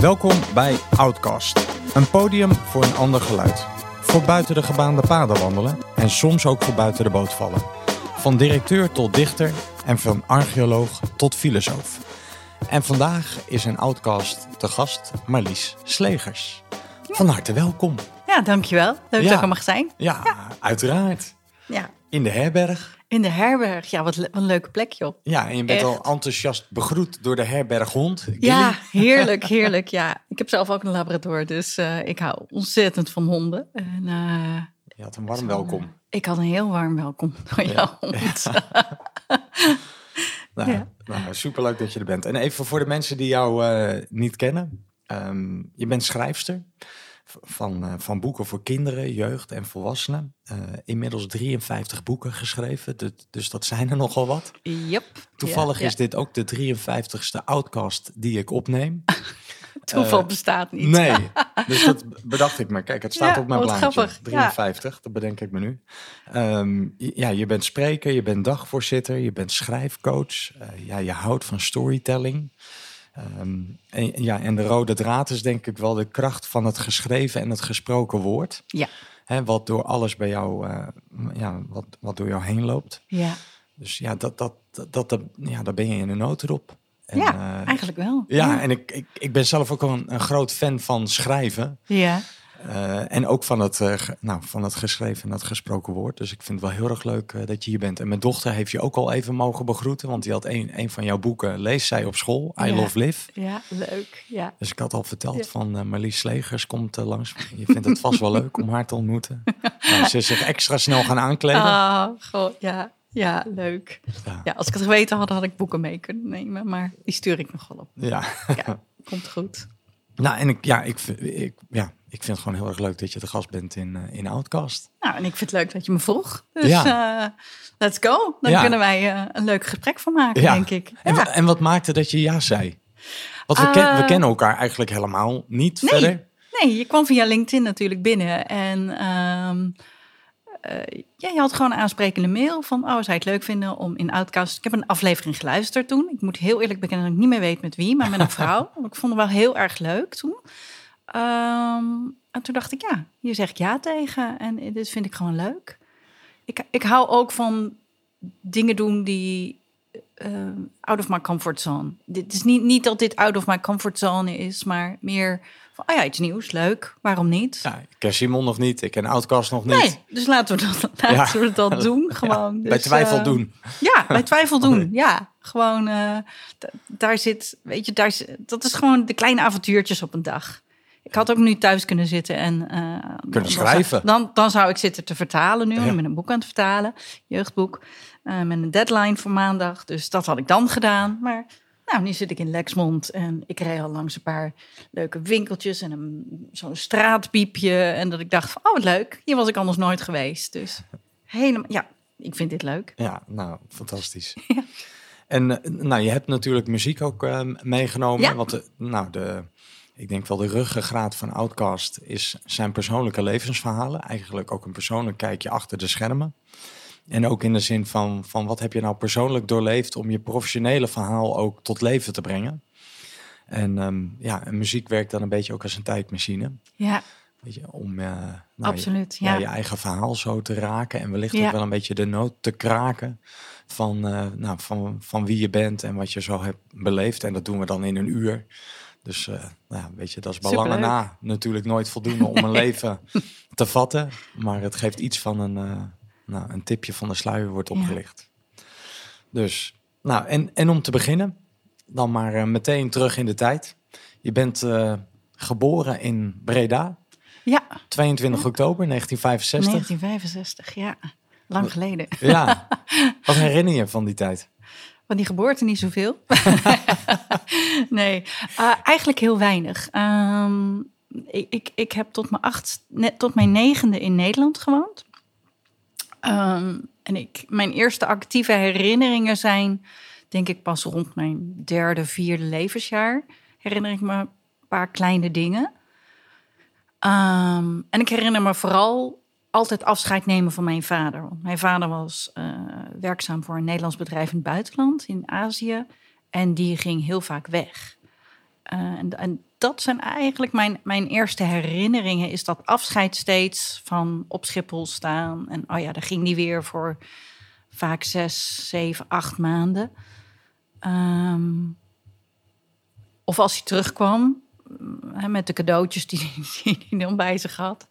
Welkom bij Outcast, een podium voor een ander geluid. Voor buiten de gebaande paden wandelen en soms ook voor buiten de boot vallen. Van directeur tot dichter en van archeoloog tot filosoof. En vandaag is een Outcast te gast Marlies Slegers. Van harte welkom. Ja, dankjewel. Leuk Ja. dat ik er mag zijn. Ja, uiteraard. Ja. In de herberg. In de herberg. Ja, wat, een leuke plek, joh. Ja, en je bent Echt. al enthousiast begroet door de herberghond. Gilly. Ja, heerlijk, heerlijk. Ja, ik heb zelf ook een labrador, dus eh, ik hou ontzettend van honden. En, eh, Je had een warm welkom. ik had een heel warm welkom door jouw hond. Nou, Ja. nou, superleuk dat je er bent. En even voor de mensen die jou eh, niet kennen. Ehm, je bent schrijfster van, eh, van boeken voor kinderen, jeugd en volwassenen. Eh, inmiddels 53 boeken geschreven, dus, dus dat zijn er nogal wat. Yep. Toevallig Ja, ja. is dit ook de 53ste outcast die ik opneem. Toeval eh, bestaat niet. Nee, dus dat bedacht ik me. Kijk, het staat Ja, op mijn blaadje. grappig. Ja. 53, dat bedenk ik me nu. Ehm, ja, je bent spreker, je bent dagvoorzitter, je bent schrijfcoach. ja, je houdt van storytelling. Ehm, en, ja, en de rode draad is denk ik wel de kracht van het geschreven en het gesproken woord. Ja. Hè, wat door alles bij jou, eh, ja, wat, wat door jou heen loopt. Ja, Dus ja, dat, dat, dat, ja daar ben je in een notendop. En, ja eh, eigenlijk wel. ja, en ik, ik, ik ben zelf ook een, een groot fan van schrijven. Ja. Eh, en ook van het, eh, nou, van het geschreven en het gesproken woord. Dus ik vind het wel heel erg leuk eh, dat je hier bent. En mijn dochter heeft je ook al even mogen begroeten. Want die had een, een van jouw boeken, leest zij op school, I Ja. Love Live. ja, leuk. Ja. Dus ik had al verteld Ja. van Marlies Slegers komt langs. Je vindt het vast wel leuk om haar te ontmoeten. nou, ze is zich extra snel gaan aankleden. Ah, goh, ja. Ja, leuk. Ja. Ja, als ik het geweten had, had ik boeken mee kunnen nemen. Maar die stuur ik nog wel op. Ja. Ja, komt goed. Nou, en ik, ja, ik, ik, ja, ik vind het gewoon heel erg leuk dat je de gast bent in, eh, in Outcast. Nou, en ik vind het leuk dat je me vroeg. Dus Ja. eh, let's go. Dan Ja. kunnen wij eh, een leuk gesprek van maken, Ja. denk ik. En, en wat maakte dat je ja zei? Want we, ken- we kennen elkaar eigenlijk helemaal niet Nee. verder. Nee, je kwam via LinkedIn natuurlijk binnen. En ehm, eh, ja, je had gewoon een aansprekende mail van... oh, zou je het leuk vinden om in Outcast... Ik heb een aflevering geluisterd toen. Ik moet heel eerlijk bekennen dat ik niet meer weet met wie, maar met een vrouw. ik vond het wel heel erg leuk toen. Ehm, en toen dacht ik, ja, hier zeg ik ja tegen. En dit vind ik gewoon leuk. Ik, ik hou ook van dingen doen die eh, out of my comfort zone. Dit is niet, niet dat dit out of my comfort zone is, maar meer van, oh ja, iets nieuws, leuk, waarom niet? Ja, ik ken Simon nog niet, ik ken Outcast nog niet. Nee, dus laten we dat, laten we dat doen. Gewoon. Bij Dus, twijfel eh, doen. Ja, bij twijfel doen. Ja, gewoon eh, daar zit, weet je, daar, dat is gewoon de kleine avontuurtjes op een dag. Ik had ook nu thuis kunnen zitten en eh, dan- dan, schrijven. Dan, dan zou ik zitten te vertalen nu. Ja. Ik ben een boek aan het vertalen, jeugdboek, eh, met een deadline voor maandag. Dus dat had ik dan gedaan. Maar nou, nu zit ik in Lexmond en ik reed al langs een paar leuke winkeltjes en een, zo'n straatpiepje. En dat ik dacht van, oh wat leuk, hier was ik anders nooit geweest. Dus helemaal, ja, ik vind dit leuk. Ja, nou, fantastisch. En eh, nou, je hebt natuurlijk muziek ook meegenomen. Ja. Want de, nou, de, ik denk wel de ruggengraat van Outcast is zijn persoonlijke levensverhalen. Eigenlijk ook een persoonlijk kijkje achter de schermen. En ook in de zin van, van wat heb je nou persoonlijk doorleefd om je professionele verhaal ook tot leven te brengen. En ehm, ja, en muziek werkt dan een beetje ook als een tijdmachine. Ja, Weet je, om nou, absoluut. je, Ja. ja, je eigen verhaal zo te raken. En wellicht Ja. ook wel een beetje de nood te kraken van, eh, nou, van, van wie je bent en wat je zo hebt beleefd. En dat doen we dan in een uur. Dus eh, nou, weet je, dat is bij lange Superleuk. na natuurlijk nooit voldoende om een leven te vatten. Maar het geeft iets van een, eh, nou, een tipje van de sluier wordt Ja. opgelicht. Dus, nou, en, en om te beginnen, dan maar eh, meteen terug in de tijd. Je bent geboren in Breda, ja, 22 oktober 1965. 1965, ja. Lang geleden. Ja, wat herinner je van die tijd? Van die geboorte niet zoveel. nee, eh, eigenlijk heel weinig. Ehm, ik, ik, ik heb tot mijn, acht, net tot mijn negende in Nederland gewoond. Ehm, en ik, mijn eerste actieve herinneringen zijn, denk ik, pas rond mijn derde, vierde levensjaar. Herinner ik me een paar kleine dingen. Ehm, en ik herinner me vooral altijd afscheid nemen van mijn vader. Want mijn vader was eh, werkzaam voor een Nederlands bedrijf in het buitenland, in Azië. En die ging heel vaak weg. Eh, en, dat zijn eigenlijk mijn, mijn eerste herinneringen. Is dat afscheid steeds van op Schiphol staan. En oh ja, daar ging die weer voor vaak zes, zeven, acht maanden. Ehm, of als hij terugkwam, met de cadeautjes die, die hij dan bij zich had.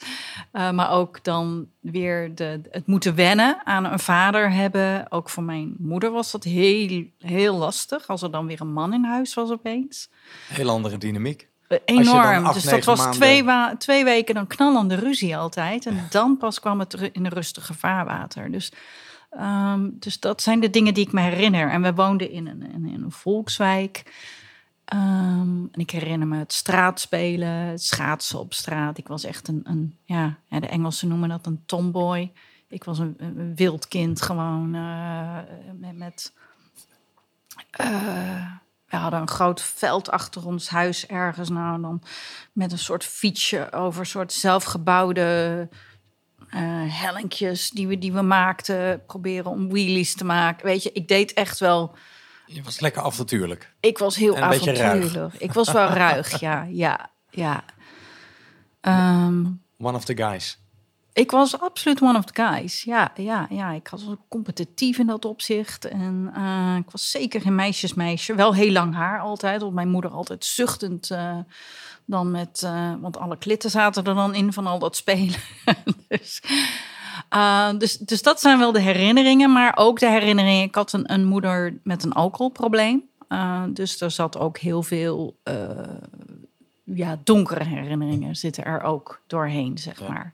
Uh, maar ook dan weer de, het moeten wennen aan een vader hebben. Ook voor mijn moeder was dat heel, heel lastig. Als er dan weer een man in huis was opeens. Heel andere dynamiek. Uh, enorm. Acht, dus dat was maanden... twee, twee weken dan knallende ruzie altijd. En dan pas kwam het in een rustige vaarwater. Dus, um, dus dat zijn de dingen die ik me herinner. En we woonden in een, in een volkswijk. Um, en ik herinner me het straatspelen, schaatsen op straat. Ik was echt een, een ja, de Engelsen noemen dat een tomboy. Ik was een, een wild kind gewoon uh, met... met uh, we hadden een groot veld achter ons huis ergens. Nou, dan met een soort fietsje over soort zelfgebouwde uh, hellinkjes die we, die we maakten. Proberen om wheelies te maken. Weet je, ik deed echt wel je was lekker avontuurlijk. Ik was heel avontuurlijk. Ik was wel ruig, ja. ja, ja. Um, one of the guys. Ik was absoluut one of the guys. Ja, ja, ja. Ik was competitief in dat opzicht. En uh, ik was zeker geen meisjesmeisje. Wel heel lang haar altijd. Want mijn moeder altijd zuchtend uh, dan met... Uh, want alle klitten zaten er dan in van al dat spelen. dus uh, dus, dus dat zijn wel de herinneringen, maar ook de herinneringen. Ik had een, een moeder met een alcoholprobleem. Uh, dus er zat ook heel veel uh, ja, donkere herinneringen zitten er ook doorheen, zeg maar.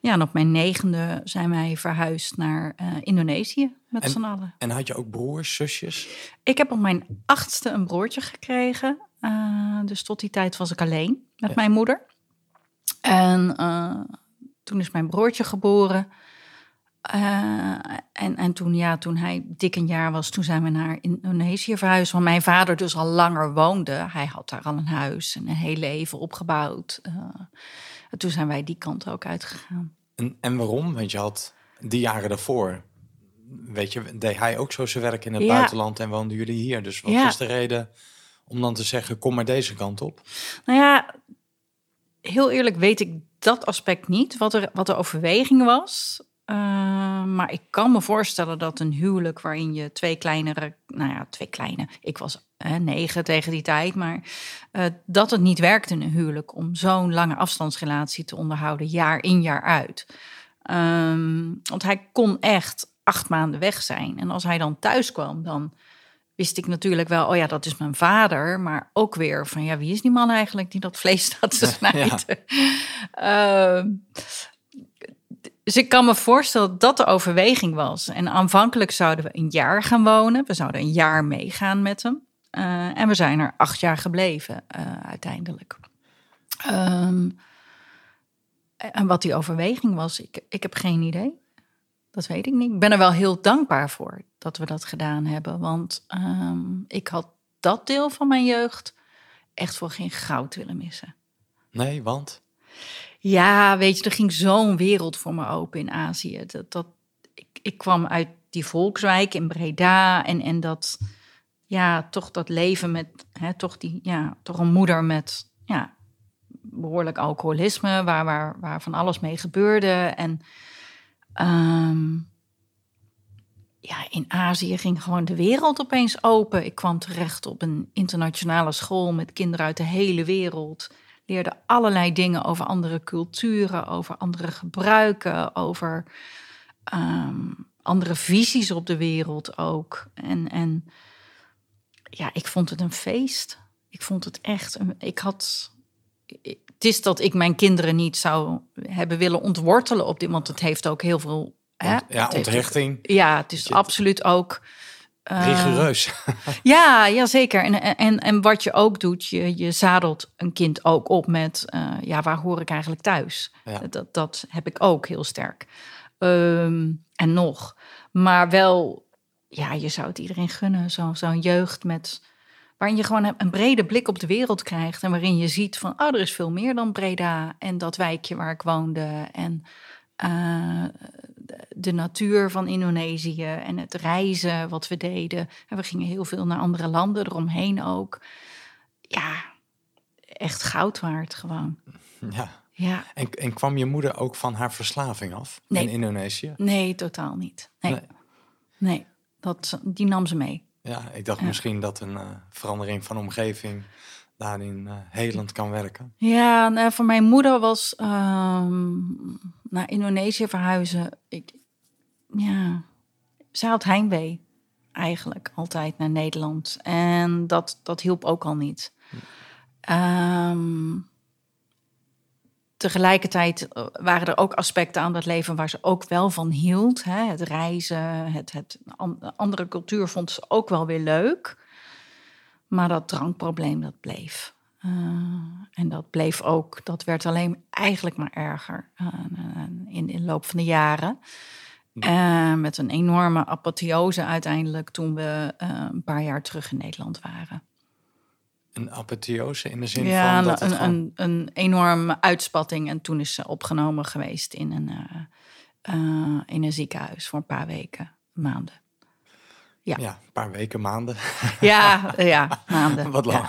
Ja, en op mijn negende zijn wij verhuisd naar Indonesië met z'n allen. En had je ook broers, zusjes? Ik heb op mijn achtste een broertje gekregen. dus tot die tijd was ik alleen met mijn moeder. En toen is mijn broertje geboren. Uh, en, en toen, ja, toen hij dik een jaar was, toen zijn we naar Indonesië verhuisd. Want mijn vader dus al langer woonde. Hij had daar al een huis en een heel leven opgebouwd. Uh, en toen zijn wij die kant ook uitgegaan. En, en waarom? Want je had die jaren daarvoor, weet je, deed hij ook zo zijn werk in het buitenland en woonden jullie hier. Dus wat ja. is de reden om dan te zeggen, kom maar deze kant op? Nou ja, heel eerlijk weet ik dat aspect niet, wat, er, wat de overweging was. Uh, maar ik kan me voorstellen dat een huwelijk waarin je twee kleinere, nou ja, twee kleine, ik was negen tegen die tijd, maar uh, dat het niet werkte in een huwelijk om zo'n lange afstandsrelatie te onderhouden, jaar in jaar uit. Um, want hij kon echt acht maanden weg zijn. En als hij dan thuis kwam, dan wist ik natuurlijk wel, oh ja, dat is mijn vader. Maar ook weer van, ja, wie is die man eigenlijk die dat vlees staat te snijden? Ja. Uh, dus ik kan me voorstellen dat dat de overweging was. En aanvankelijk zouden we een jaar gaan wonen. We zouden een jaar meegaan met hem. Uh, en we zijn er acht jaar gebleven uh, uiteindelijk. Um, en wat die overweging was, ik, ik heb geen idee. Dat weet ik niet. Ik ben er wel heel dankbaar voor dat we dat gedaan hebben. Want um, ik had dat deel van mijn jeugd echt voor geen goud willen missen. Nee, want? Ja, weet je, er ging zo'n wereld voor me open in Azië. Dat, dat, ik, ik kwam uit die volkswijk in Breda en, en dat, ja, toch dat leven met, hè, toch, die, ja, toch een moeder met, ja, behoorlijk alcoholisme, waar, waar, waar van alles mee gebeurde. En Um, ja, in Azië ging gewoon de wereld opeens open. Ik kwam terecht op een internationale school met kinderen uit de hele wereld. Leerde allerlei dingen over andere culturen, over andere gebruiken, over um, andere visies op de wereld ook. En, en ja, ik vond het een feest. Ik vond het echt. Een, ik had het is dat ik mijn kinderen niet zou hebben willen ontwortelen op dit, want het heeft ook heel veel. Hè? Ja, onthechting. ja, het is absoluut ook. Uh, Rigoureus. ja, ja, zeker. En, en, en wat je ook doet, je, je zadelt een kind ook op met, uh, ja, waar hoor ik eigenlijk thuis? Ja. Dat, dat heb ik ook heel sterk. Um, en nog. Maar wel, ja, je zou het iedereen gunnen, zo'n zo jeugd met waarin je gewoon een brede blik op de wereld krijgt en waarin je ziet van, oh, er is veel meer dan Breda en dat wijkje waar ik woonde en uh, de natuur van Indonesië en het reizen wat we deden. En we gingen heel veel naar andere landen eromheen ook. ja, echt goud waard gewoon. Ja. Ja, En, en kwam je moeder ook van haar verslaving af Nee. in Indonesië? nee, totaal niet. Nee, Nee. nee. dat, die nam ze mee. Ja, ik dacht Ja. misschien dat een eh, verandering van omgeving daarin eh helend kan werken. Ja, nou, voor mijn moeder was ehm, naar Indonesië verhuizen. Ik, ja, ze had heimwee eigenlijk altijd naar Nederland. En dat, dat hielp ook al niet. Ehm, tegelijkertijd eh, waren er ook aspecten aan dat leven waar ze ook wel van hield. Hè? Het reizen, het, het an- andere cultuur vond ze ook wel weer leuk. Maar dat drankprobleem, dat bleef. Eh, en dat bleef ook, dat werd alleen eigenlijk maar erger eh, in, in de loop van de jaren. Met een enorme apotheose uiteindelijk toen we een paar jaar terug in Nederland waren. Een apotheose in de zin Ja, van dat een, het een, gewoon- een, een enorme uitspatting. En toen is ze opgenomen geweest in een, eh, eh, in een ziekenhuis voor een paar weken, maanden. ja. ja, een paar weken, maanden. Ja, ja maanden. Wat lang.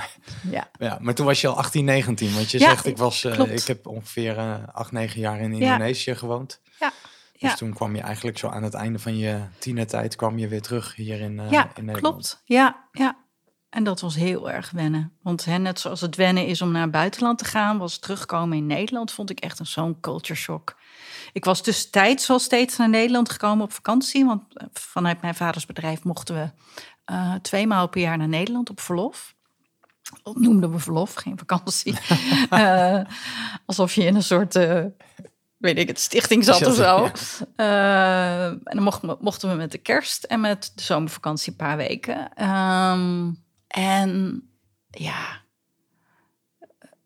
Ja, Ja, maar toen was je al 18, 19. Want je Ja, zegt, ik, was, eh, ik heb ongeveer eh 8, 9 jaar in. Indonesië gewoond. ja, Dus toen kwam je eigenlijk zo aan het einde van je tienertijd... kwam je weer terug hier in, eh, ja in Nederland. klopt. Ja, ja. En dat was heel erg wennen. Want hè, net zoals het wennen is om naar het buitenland te gaan, was terugkomen in Nederland, vond ik echt een zo'n culture shock. Ik was tussentijds wel steeds naar Nederland gekomen op vakantie. Want eh, vanuit mijn vaders bedrijf mochten we eh twee maal per jaar naar Nederland op verlof. Dat noemden we verlof, geen vakantie. Eh, alsof je in een soort, weet ik het, stichting zat of zo. Ja. En dan mochten we, mochten we met de kerst en met de zomervakantie een paar weken. Ehm, en ja,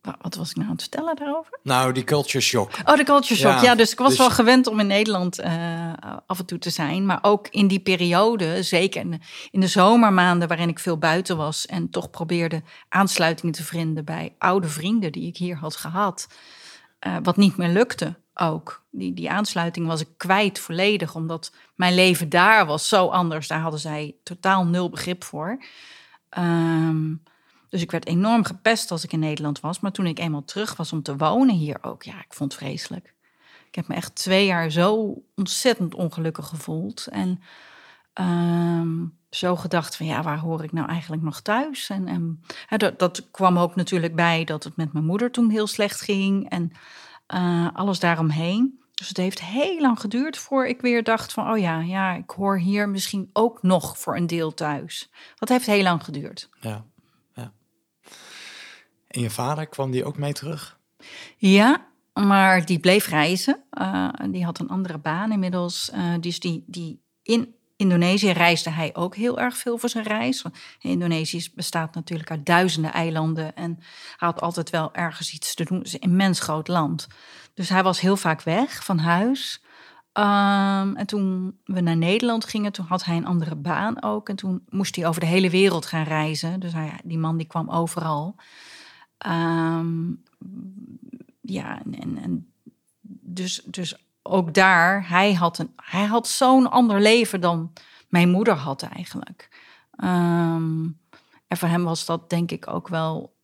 Wa- wat was ik nou aan het vertellen daarover? Nou, die culture shock. Oh, de culture shock. Ja, Ja, dus ik was dus- wel gewend om in Nederland eh, af en toe te zijn. Maar ook in die periode, zeker in de, in de zomermaanden waarin ik veel buiten was... en toch probeerde aansluiting te vinden bij oude vrienden die ik hier had gehad. eh, wat niet meer lukte ook. Die, die aansluiting was ik kwijt volledig, omdat mijn leven daar was zo anders. Daar hadden zij totaal nul begrip voor. Ehm, dus ik werd enorm gepest als ik in Nederland was. Maar toen ik eenmaal terug was om te wonen hier ook, ja, ik vond het vreselijk. Ik heb me echt twee jaar zo ontzettend ongelukkig gevoeld. En ehm, zo gedacht van, ja, waar hoor ik nou eigenlijk nog thuis? En, dat, dat kwam ook natuurlijk bij dat het met mijn moeder toen heel slecht ging. En eh, alles daaromheen. Dus het heeft heel lang geduurd voor ik weer dacht van... oh ja, ja, ik hoor hier misschien ook nog voor een deel thuis. Dat heeft heel lang geduurd. Ja, ja. En je vader, kwam die ook mee terug? Ja, maar die bleef reizen. Eh, die had een andere baan inmiddels. Eh, dus die, die in Indonesië reisde hij ook heel erg veel voor zijn reis. Want Indonesië bestaat natuurlijk uit duizenden eilanden. En hij had altijd wel ergens iets te doen. Het is een immens groot land. Dus hij was heel vaak weg van huis. Ehm, en toen we naar Nederland gingen, toen had hij een andere baan ook. En toen moest hij over de hele wereld gaan reizen. Dus hij, die man die kwam overal. Ehm, ja, en, dus, dus ook daar, hij had, een, hij had zo'n ander leven dan mijn moeder had eigenlijk. Ehm, en voor hem was dat denk ik ook wel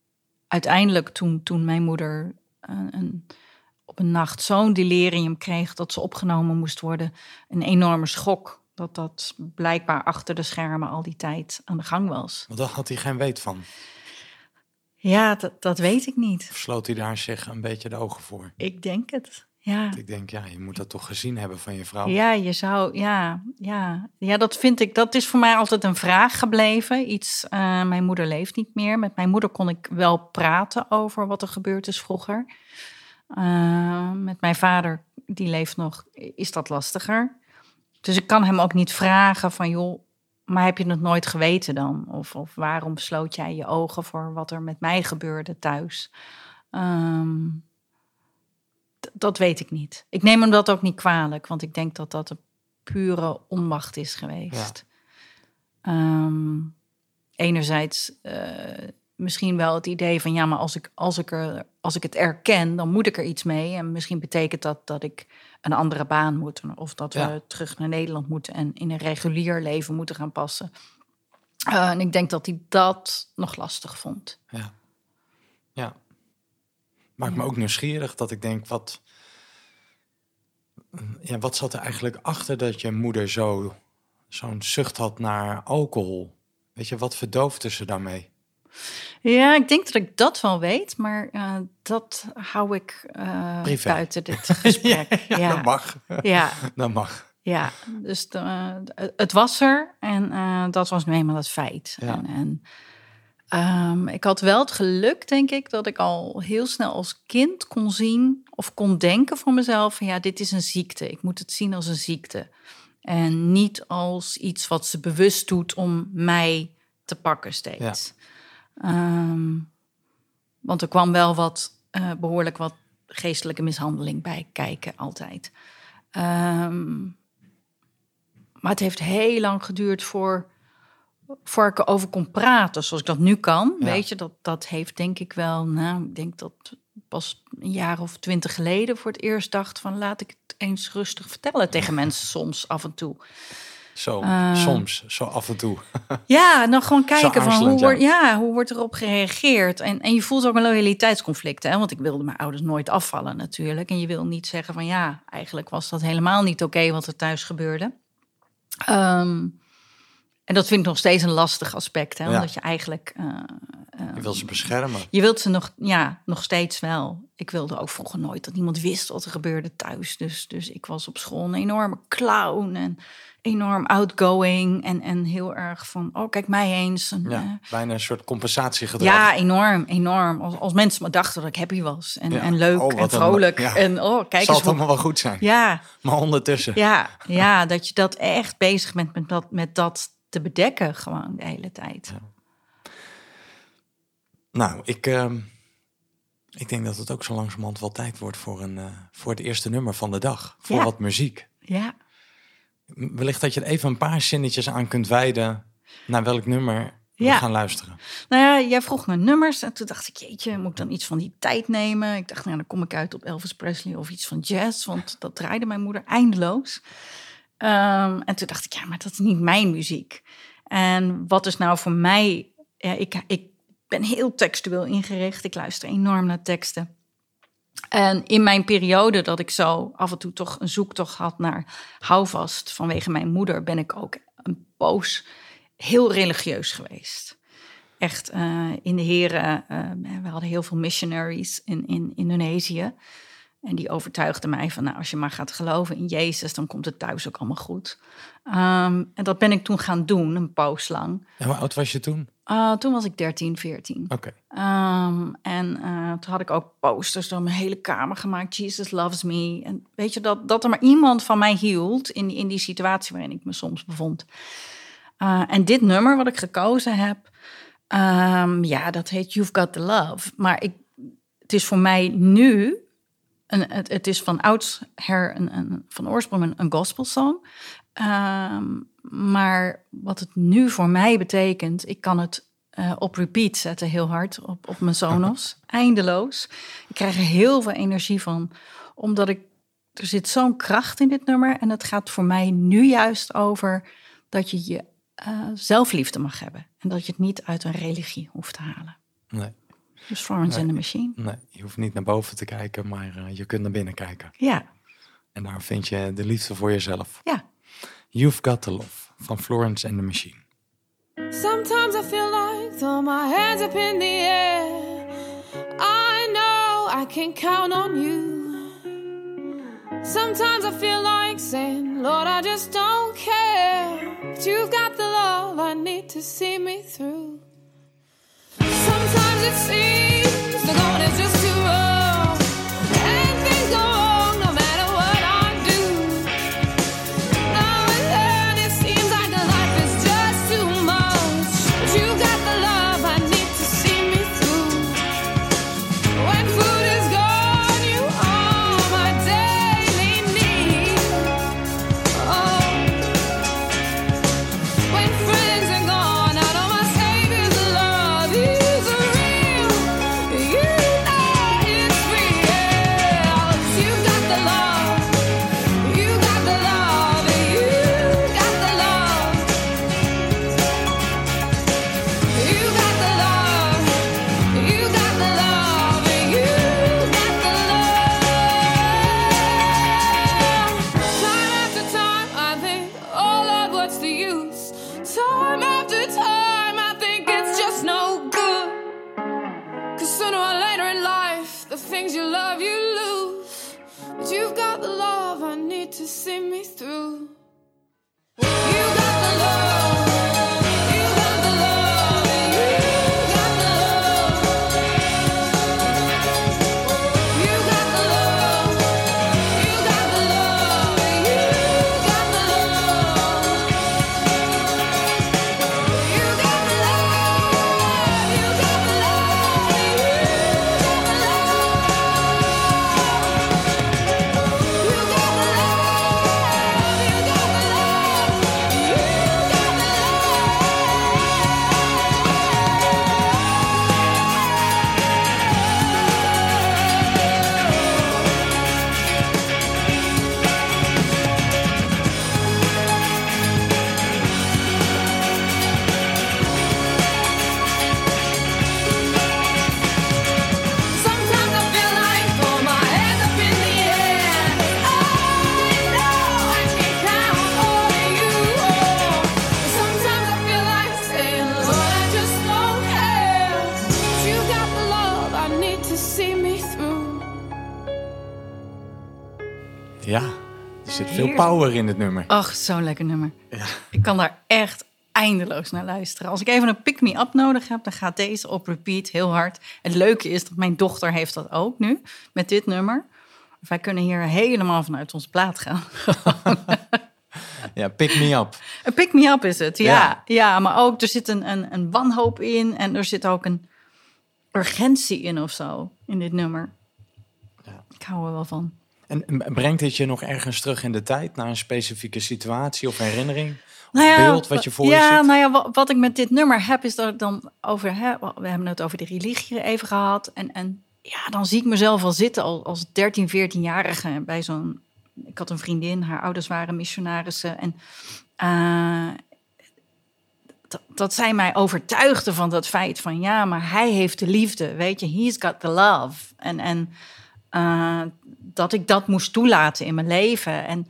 uiteindelijk toen, toen mijn moeder een, een, op een nacht zo'n delirium kreeg dat ze opgenomen moest worden, een enorme schok. Dat dat blijkbaar achter de schermen al die tijd aan de gang was. Want daar had hij geen weet van. Ja, dat, dat weet ik niet. Of sloot hij daar zich een beetje de ogen voor? Ik denk het. Ja. Ik denk, ja, je moet dat toch gezien hebben van je vrouw. Ja, je zou, ja, ja. Ja, dat vind ik, dat is voor mij altijd een vraag gebleven. Iets, eh, mijn moeder leeft niet meer. Met mijn moeder kon ik wel praten over wat er gebeurd is vroeger. Eh, met mijn vader, die leeft nog, is dat lastiger. Dus ik kan hem ook niet vragen van, joh, maar heb je het nooit geweten dan? Of, of waarom sloot jij je ogen voor wat er met mij gebeurde thuis? Ehm, dat weet ik niet. Ik neem hem dat ook niet kwalijk, want ik denk dat dat een pure onmacht is geweest. Ehm, enerzijds eh, misschien wel het idee van ja, maar als ik, als, ik er, als ik het erken, dan moet ik er iets mee. En misschien betekent dat dat ik een andere baan moet. Of dat we terug naar Nederland moeten en in een regulier leven moeten gaan passen. Eh, en ik denk dat hij dat nog lastig vond. Ja. Ja. Maakt me ook nieuwsgierig dat ik denk, wat, ja, wat zat er eigenlijk achter dat je moeder zo, zo'n zucht had naar alcohol? Weet je, wat verdoofde ze daarmee? Ja, ik denk dat ik dat wel weet, maar eh, dat hou ik eh, buiten dit gesprek. ja, ja, dat mag. ja, Dat mag. ja, dus de- de- het was er en eh, dat was nu eenmaal het feit. Ja. En, en ehm, ik had wel het geluk, denk ik, dat ik al heel snel als kind kon zien of kon denken voor mezelf: van ja, dit is een ziekte. Ik moet het zien als een ziekte. En niet als iets wat ze bewust doet om mij te pakken steeds. Ehm, want er kwam wel wat, eh, behoorlijk wat geestelijke mishandeling bij kijken, altijd. Ehm, maar het heeft heel lang geduurd voor, voor ik erover kon praten, zoals ik dat nu kan. Ja. Weet je, dat, dat heeft denk ik wel, nou, ik denk dat pas een jaar of twintig geleden voor het eerst dacht van laat ik het eens rustig vertellen tegen mensen soms af en toe. Zo, Eh. soms, zo af en toe. Ja, dan gewoon kijken van hoe, ja. wordt, ja, hoe wordt erop gereageerd. En, en je voelt ook een loyaliteitsconflict. Hè? Want ik wilde mijn ouders nooit afvallen natuurlijk. En je wil niet zeggen van ja, eigenlijk was dat helemaal niet oké wat er thuis gebeurde. Ehm, en dat vind ik nog steeds een lastig aspect. Hè? Ja. Omdat je eigenlijk... eh, Je wil ze beschermen. je wilt ze nog, ja, nog steeds wel. Ik wilde ook vroeger nooit dat iemand wist wat er gebeurde thuis. Dus, dus ik was op school een enorme clown en enorm outgoing. En, en heel erg van, oh kijk mij eens. En, Ja, eh, bijna een soort compensatiegedrag. ja, enorm, enorm. Als, als mensen maar dachten dat ik happy was. En, Ja. en leuk Oh, en een- vrolijk. ja. En oh, kijk Zal eens het allemaal wel goed zijn. Ja, Maar ondertussen. ja, ja, dat je dat echt bezig bent met dat, met dat te bedekken gewoon de hele tijd. Nou, ik, ehm, ik denk dat het ook zo langzamerhand wel tijd wordt voor, een, eh, voor het eerste nummer van de dag. Voor Ja. wat muziek. Ja, Wellicht dat je er even een paar zinnetjes aan kunt wijden naar welk nummer we gaan luisteren. Nou ja, jij vroeg naar nummers en toen dacht ik, jeetje, moet ik dan iets van die tijd nemen? Ik dacht, nou, dan kom ik uit op Elvis Presley of iets van jazz, want dat draaide mijn moeder eindeloos. Ehm, en toen dacht ik, ja, maar dat is niet mijn muziek. En wat is nou voor mij, ja, ik, ik ben heel textueel ingericht, ik luister enorm naar teksten. En in mijn periode dat ik zo af en toe toch een zoektocht had naar houvast vanwege mijn moeder, ben ik ook een poos heel religieus geweest. Echt eh, in de heren, eh, we hadden heel veel missionaries in, in Indonesië. En die overtuigden mij van, nou, als je maar gaat geloven in Jezus, dan komt het thuis ook allemaal goed. Ehm, en dat ben ik toen gaan doen, een poos lang. En hoe oud was je toen? Ah, toen was ik 13, 14. Oké. Ehm, en eh, toen had ik ook posters door mijn hele kamer gemaakt. Jesus loves me. En weet je, dat, dat er maar iemand van mij hield in, in die situatie waarin ik me soms bevond. Uh, en dit nummer wat ik gekozen heb, um, ja, dat heet You've Got the Love. Maar ik, het is voor mij nu, een, het, het is van oudsher een, een, van oorsprong een, een gospelsong. Um, maar wat het nu voor mij betekent, ik kan het uh, op repeat zetten heel hard op, op mijn Sonos. Eindeloos. Ik krijg er heel veel energie van, omdat ik, er zit zo'n kracht in dit nummer. En het gaat voor mij nu juist over dat je je uh, zelfliefde mag hebben. En dat je het niet uit een religie hoeft te halen. Nee. Dus Florence nee. and the Machine. Nee, je hoeft niet naar boven te kijken, maar uh, je kunt naar binnen kijken. Ja. En daar vind je de liefde voor jezelf. Ja. You've Got the Love van Florence and the Machine. Sometimes I feel like throw my hands up in the air. I know I can count on you. Sometimes I feel like saying, Lord, I just don't care. But you've got the love I need to see me through. Sometimes it seems. The going is just power in het nummer. Ach, zo'n lekker nummer. Ja. Ik kan daar echt eindeloos naar luisteren. Als ik even een pick-me-up nodig heb, dan gaat deze op repeat heel hard. Het leuke is dat mijn dochter heeft dat ook nu, met dit nummer. Wij kunnen hier helemaal vanuit ons plaat gaan. Ja, pick me up. Een pick-me-up is het, ja. Ja. ja. maar ook, er zit een, een, een wanhoop in en er zit ook een urgentie in of zo, in dit nummer. Ja. Ik hou er wel van. En en brengt dit je nog ergens terug in de tijd, naar een specifieke situatie of herinnering? Of Nou ja, beeld wat je voor je ja, ziet? nou ja, wat, wat ik met dit nummer heb, is dat ik dan over... Hè, we hebben het over de religie even gehad. En, en ja, dan zie ik mezelf al zitten al, als 13, 14-jarige bij zo'n... Ik had een vriendin, haar ouders waren missionarissen. En eh, dat, dat zij mij overtuigde van dat feit van... Ja, maar hij heeft de liefde, weet je. He's got the love. En, en eh, dat ik dat moest toelaten in mijn leven. En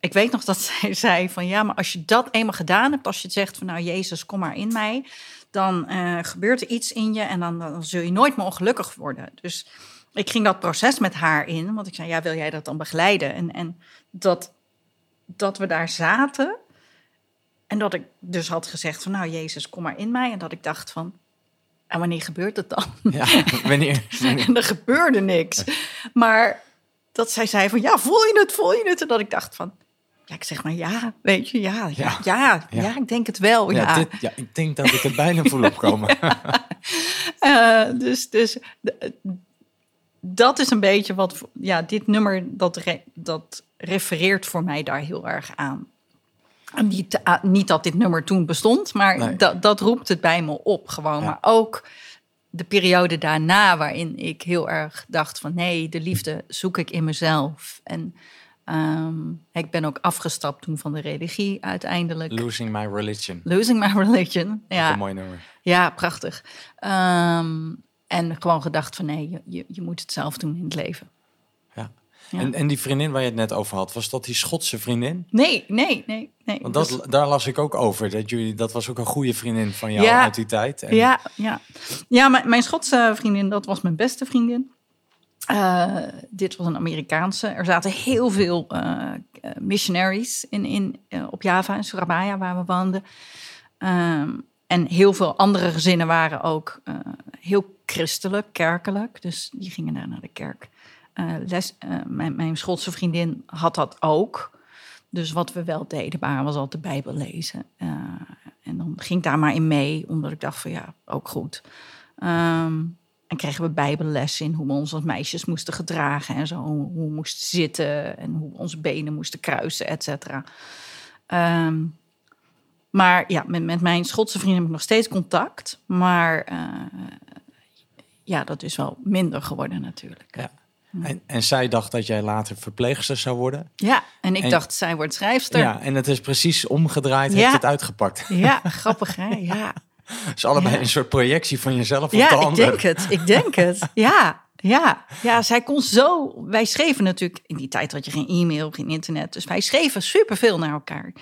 ik weet nog dat zij zei van ja, maar als je dat eenmaal gedaan hebt, als je zegt van nou Jezus, kom maar in mij, dan eh, gebeurt er iets in je en dan, dan zul je nooit meer ongelukkig worden. Dus ik ging dat proces met haar in, want ik zei ja, wil jij dat dan begeleiden? En, en dat, dat we daar zaten en dat ik dus had gezegd van nou Jezus, kom maar in mij. En dat ik dacht van, en wanneer gebeurt het dan? Ja, wanneer? wanneer- En er gebeurde niks. Maar dat zij zei van, ja, voel je het, voel je het? En dat ik dacht van, ja, ik zeg maar ja, weet je, ja, ja, Ja. ja, ik denk het wel, ja. Ja, dit, ja, ik denk dat ik het bijna voel opkomen. Eh, dus dus dat is een beetje wat, ja, dit nummer, dat, re- dat refereert voor mij daar heel erg aan. Niet, ah, niet dat dit nummer toen bestond, maar Nee. dat, dat roept het bij me op gewoon. Ja. Maar ook de periode daarna waarin ik heel erg dacht van... nee, de liefde zoek ik in mezelf. En ehm, ik ben ook afgestapt toen van de religie uiteindelijk. Losing my religion. Losing my religion. Ja. Een mooi nummer. ja prachtig. Ehm, en gewoon gedacht van nee, je, je, je moet het zelf doen in het leven. Ja. En, en die vriendin waar je het net over had, was dat die Schotse vriendin? Nee, nee, nee. nee. Want dat, daar las ik ook over. Dat, jullie, dat was ook een goede vriendin van jou Ja. uit die tijd. En, Ja, ja. ja mijn, mijn Schotse vriendin, dat was mijn beste vriendin. Eh, dit was een Amerikaanse. Er zaten heel veel eh, missionaries in, in, op Java, in Surabaya, waar we woonden. Ehm, en heel veel andere gezinnen waren ook heel christelijk, kerkelijk. Dus die gingen daar naar de kerk. Eh, eh, mijn, mijn Schotse vriendin had dat ook. Dus wat we wel deden, waren, was altijd de Bijbel lezen. Eh, en dan ging ik daar maar in mee, omdat ik dacht van ja, ook goed. Ehm, en kregen we bijbelles in hoe we ons als meisjes moesten gedragen en zo. Hoe, we moesten zitten en hoe onze benen moesten kruisen, et cetera. Ehm, maar ja, met, met mijn Schotse vrienden heb ik nog steeds contact. Maar ja, dat is wel minder geworden natuurlijk. Ja. En, en zij dacht dat jij later verpleegster zou worden. Ja, en ik En- dacht, zij wordt schrijfster. Ja, en het is precies omgedraaid, Ja. heeft het uitgepakt. Ja, grappig hè? Ja. Is allebei Ja. een soort projectie van jezelf op de Ja, ik ander. denk het. Ik denk het. Ja, ja. Ja, zij kon zo... Wij schreven natuurlijk... In die tijd had je geen e-mail, geen internet. Dus wij schreven superveel naar elkaar.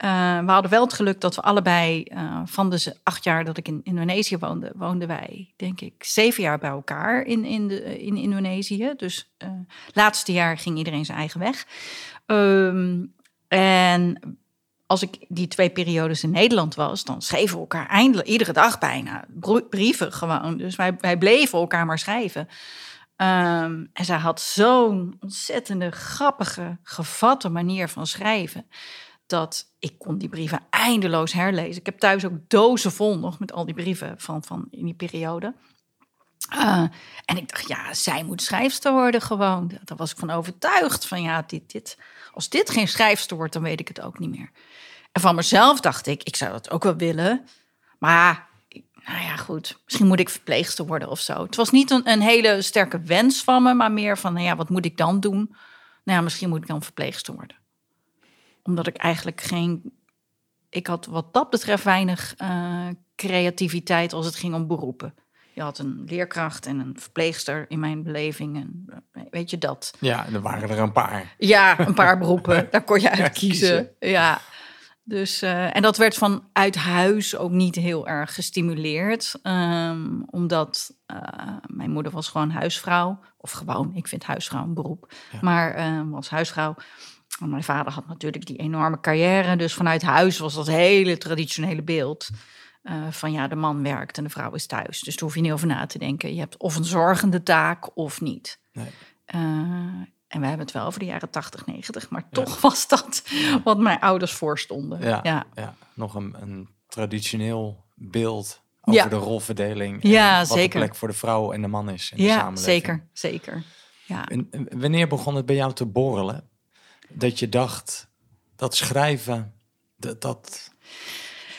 Eh, we hadden wel het geluk dat we allebei eh, van de acht jaar dat ik in Indonesië woonde, woonden wij, denk ik, zeven jaar bij elkaar in, in, de, in Indonesië. Dus eh laatste jaar ging iedereen zijn eigen weg. Ehm, en als ik die twee periodes in Nederland was, dan schreven we elkaar eindelijk iedere dag bijna brieven gewoon. Dus wij, wij bleven elkaar maar schrijven. Ehm, en zij had zo'n ontzettende grappige, gevatte manier van schrijven. Dat ik kon die brieven eindeloos herlezen. Ik heb thuis ook dozen vol nog met al die brieven van, van in die periode. Uh, en ik dacht, ja, zij moet schrijfster worden gewoon. Daar was ik van overtuigd. Van ja, dit, dit, als dit geen schrijfster wordt, dan weet ik het ook niet meer. En van mezelf dacht ik, ik zou dat ook wel willen. Maar nou ja, goed. Misschien moet ik verpleegster worden of zo. Het was niet een, een hele sterke wens van me, maar meer van, nou ja, wat moet ik dan doen? Nou ja, misschien moet ik dan verpleegster worden. Omdat ik eigenlijk geen... Ik had wat dat betreft weinig uh, creativiteit als het ging om beroepen. Je had een leerkracht en een verpleegster in mijn beleving. En weet je dat? Ja, er waren er een paar. Ja, een paar beroepen. Daar kon je uit kiezen. Ja. Dus, uh, en dat werd vanuit huis ook niet heel erg gestimuleerd. Um, omdat uh, mijn moeder was gewoon huisvrouw. Of gewoon, ik vind huisvrouw een beroep. Ja. Maar uh, was huisvrouw. Mijn vader had natuurlijk die enorme carrière. Dus vanuit huis was dat hele traditionele beeld. Uh, van ja, de man werkt en de vrouw is thuis. Dus daar hoef je niet over na te denken. Je hebt of een zorgende taak of niet. Nee. Uh, en we hebben het wel over de jaren 80, 90. Maar ja. toch was dat ja. wat mijn ouders voorstonden. Ja, ja. ja. nog een, een traditioneel beeld over de rolverdeling. En ja, wat zeker. de plek voor de vrouw en de man is in de ja, samenleving. zeker, zeker. Ja. En wanneer begon het bij jou te borrelen? Dat je dacht, dat schrijven, dat... dat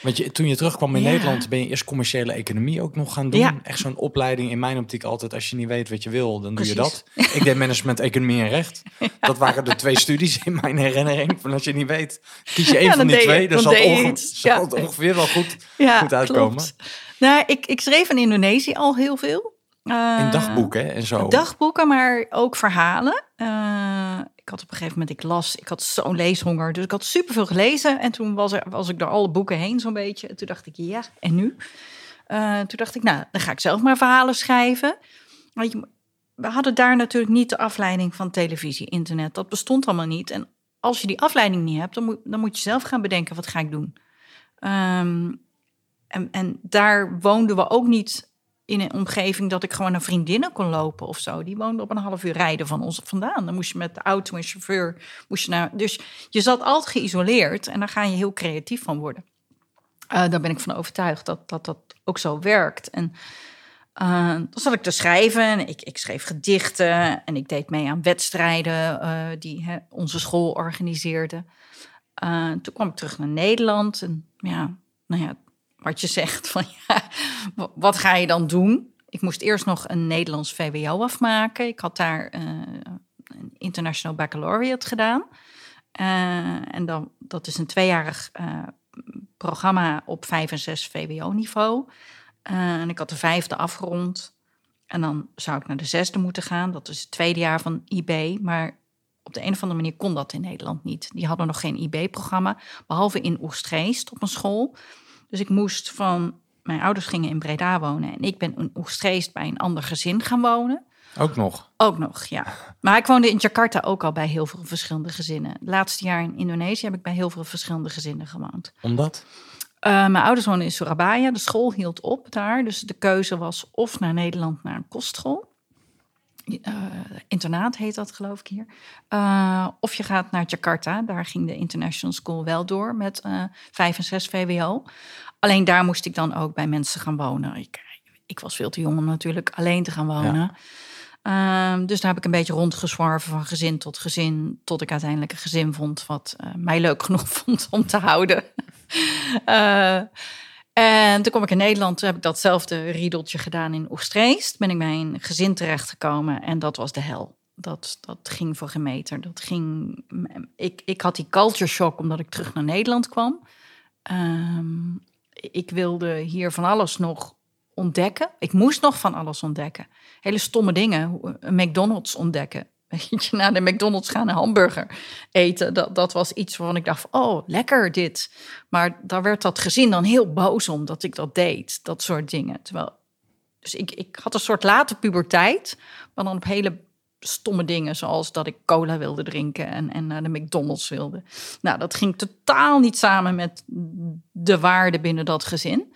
want je, toen je terugkwam in ja. Nederland, ben je eerst commerciële economie ook nog gaan doen. Ja. Echt zo'n opleiding in mijn optiek altijd, als je niet weet wat je wil, dan Precies. doe je dat. Ik deed management, economie en recht. Ja. Dat waren de twee studies in mijn herinnering. Van als je niet weet, kies je één van die twee. Dan, zal, onge ongeveer wel goed, goed uitkomen. Klopt. Nou, ik, ik schreef in Indonesië al heel veel. Uh, in dagboeken en zo. Dagboeken, maar ook verhalen. Uh, ik had op een gegeven moment, ik las, ik had zo'n leeshonger. Dus ik had superveel gelezen. En toen was, er, was ik door alle boeken heen zo'n beetje. En toen dacht ik, ja, en nu? Uh, toen dacht ik, nou, dan ga ik zelf maar verhalen schrijven. We hadden daar natuurlijk niet de afleiding van televisie, internet. Dat bestond allemaal niet. En als je die afleiding niet hebt, dan moet, dan moet je zelf gaan bedenken, wat ga ik doen? Um, en, en daar woonden we ook niet in een omgeving dat ik gewoon naar vriendinnen kon lopen of zo. Die woonden op een half uur rijden van ons vandaan. Dan moest je met de auto en chauffeur, moest je naar... Dus je zat altijd geïsoleerd en daar ga je heel creatief van worden. Uh, daar ben ik van overtuigd dat dat, dat ook zo werkt. En uh, dan zat ik te schrijven en ik, ik schreef gedichten... en ik deed mee aan wedstrijden uh, die onze school organiseerde. Toen kwam ik terug naar Nederland en ja, nou ja wat je zegt van ja, wat ga je dan doen? Ik moest eerst nog een Nederlands VWO afmaken. Ik had daar uh, een international baccalaureate gedaan. Uh, en dan, dat is een tweejarig uh, programma op 5 en 6 VWO-niveau. en ik had de vijfde afgerond. En dan zou ik naar de zesde moeten gaan. Dat is het tweede jaar van IB. Maar op de een of andere manier kon dat in Nederland niet. Die hadden nog geen IB-programma. Behalve in Oegstgeest op een school. Dus ik moest van... Mijn ouders gingen in Breda wonen. En ik ben in Oegstgeest bij een ander gezin gaan wonen. Ook nog? Ook nog, ja. Maar ik woonde in Jakarta ook al bij heel veel verschillende gezinnen. Het laatste jaar in Indonesië heb ik bij heel veel verschillende gezinnen gewoond. Omdat? Uh, mijn ouders woonden in Surabaya. De school hield op daar. Dus de keuze was of naar Nederland naar een kostschool. Uh, internaat heet dat, geloof ik hier. Uh, of je gaat naar Jakarta. Daar ging de International School wel door met uh, 5 en 6 VWO. Alleen daar moest ik dan ook bij mensen gaan wonen. Ik, ik was veel te jong om natuurlijk alleen te gaan wonen. Ja. Uh, dus daar heb ik een beetje rondgezworven van gezin tot gezin. Tot ik uiteindelijk een gezin vond wat mij leuk genoeg vond om te houden. en toen kwam ik in Nederland, toen heb ik datzelfde riedeltje gedaan in Oegstreest. Ben ik bij een gezin terechtgekomen en dat was de hel. Dat, dat ging voor geen meter. Dat ging, ik, ik had die culture shock omdat ik terug naar Nederland kwam. Um, ik wilde hier van alles nog ontdekken. Ik moest nog van alles ontdekken. Hele stomme dingen. Een McDonald's ontdekken. Weet naar de McDonald's gaan een hamburger eten. Dat, dat was iets waarvan ik dacht, oh, lekker dit. Maar daar werd dat gezin dan heel boos om dat ik dat deed. Dat soort dingen. Terwijl, dus ik, ik had een soort late puberteit. Maar dan op hele stomme dingen. Zoals dat ik cola wilde drinken en, en naar de McDonald's wilde. Nou, dat ging totaal niet samen met de waarden binnen dat gezin.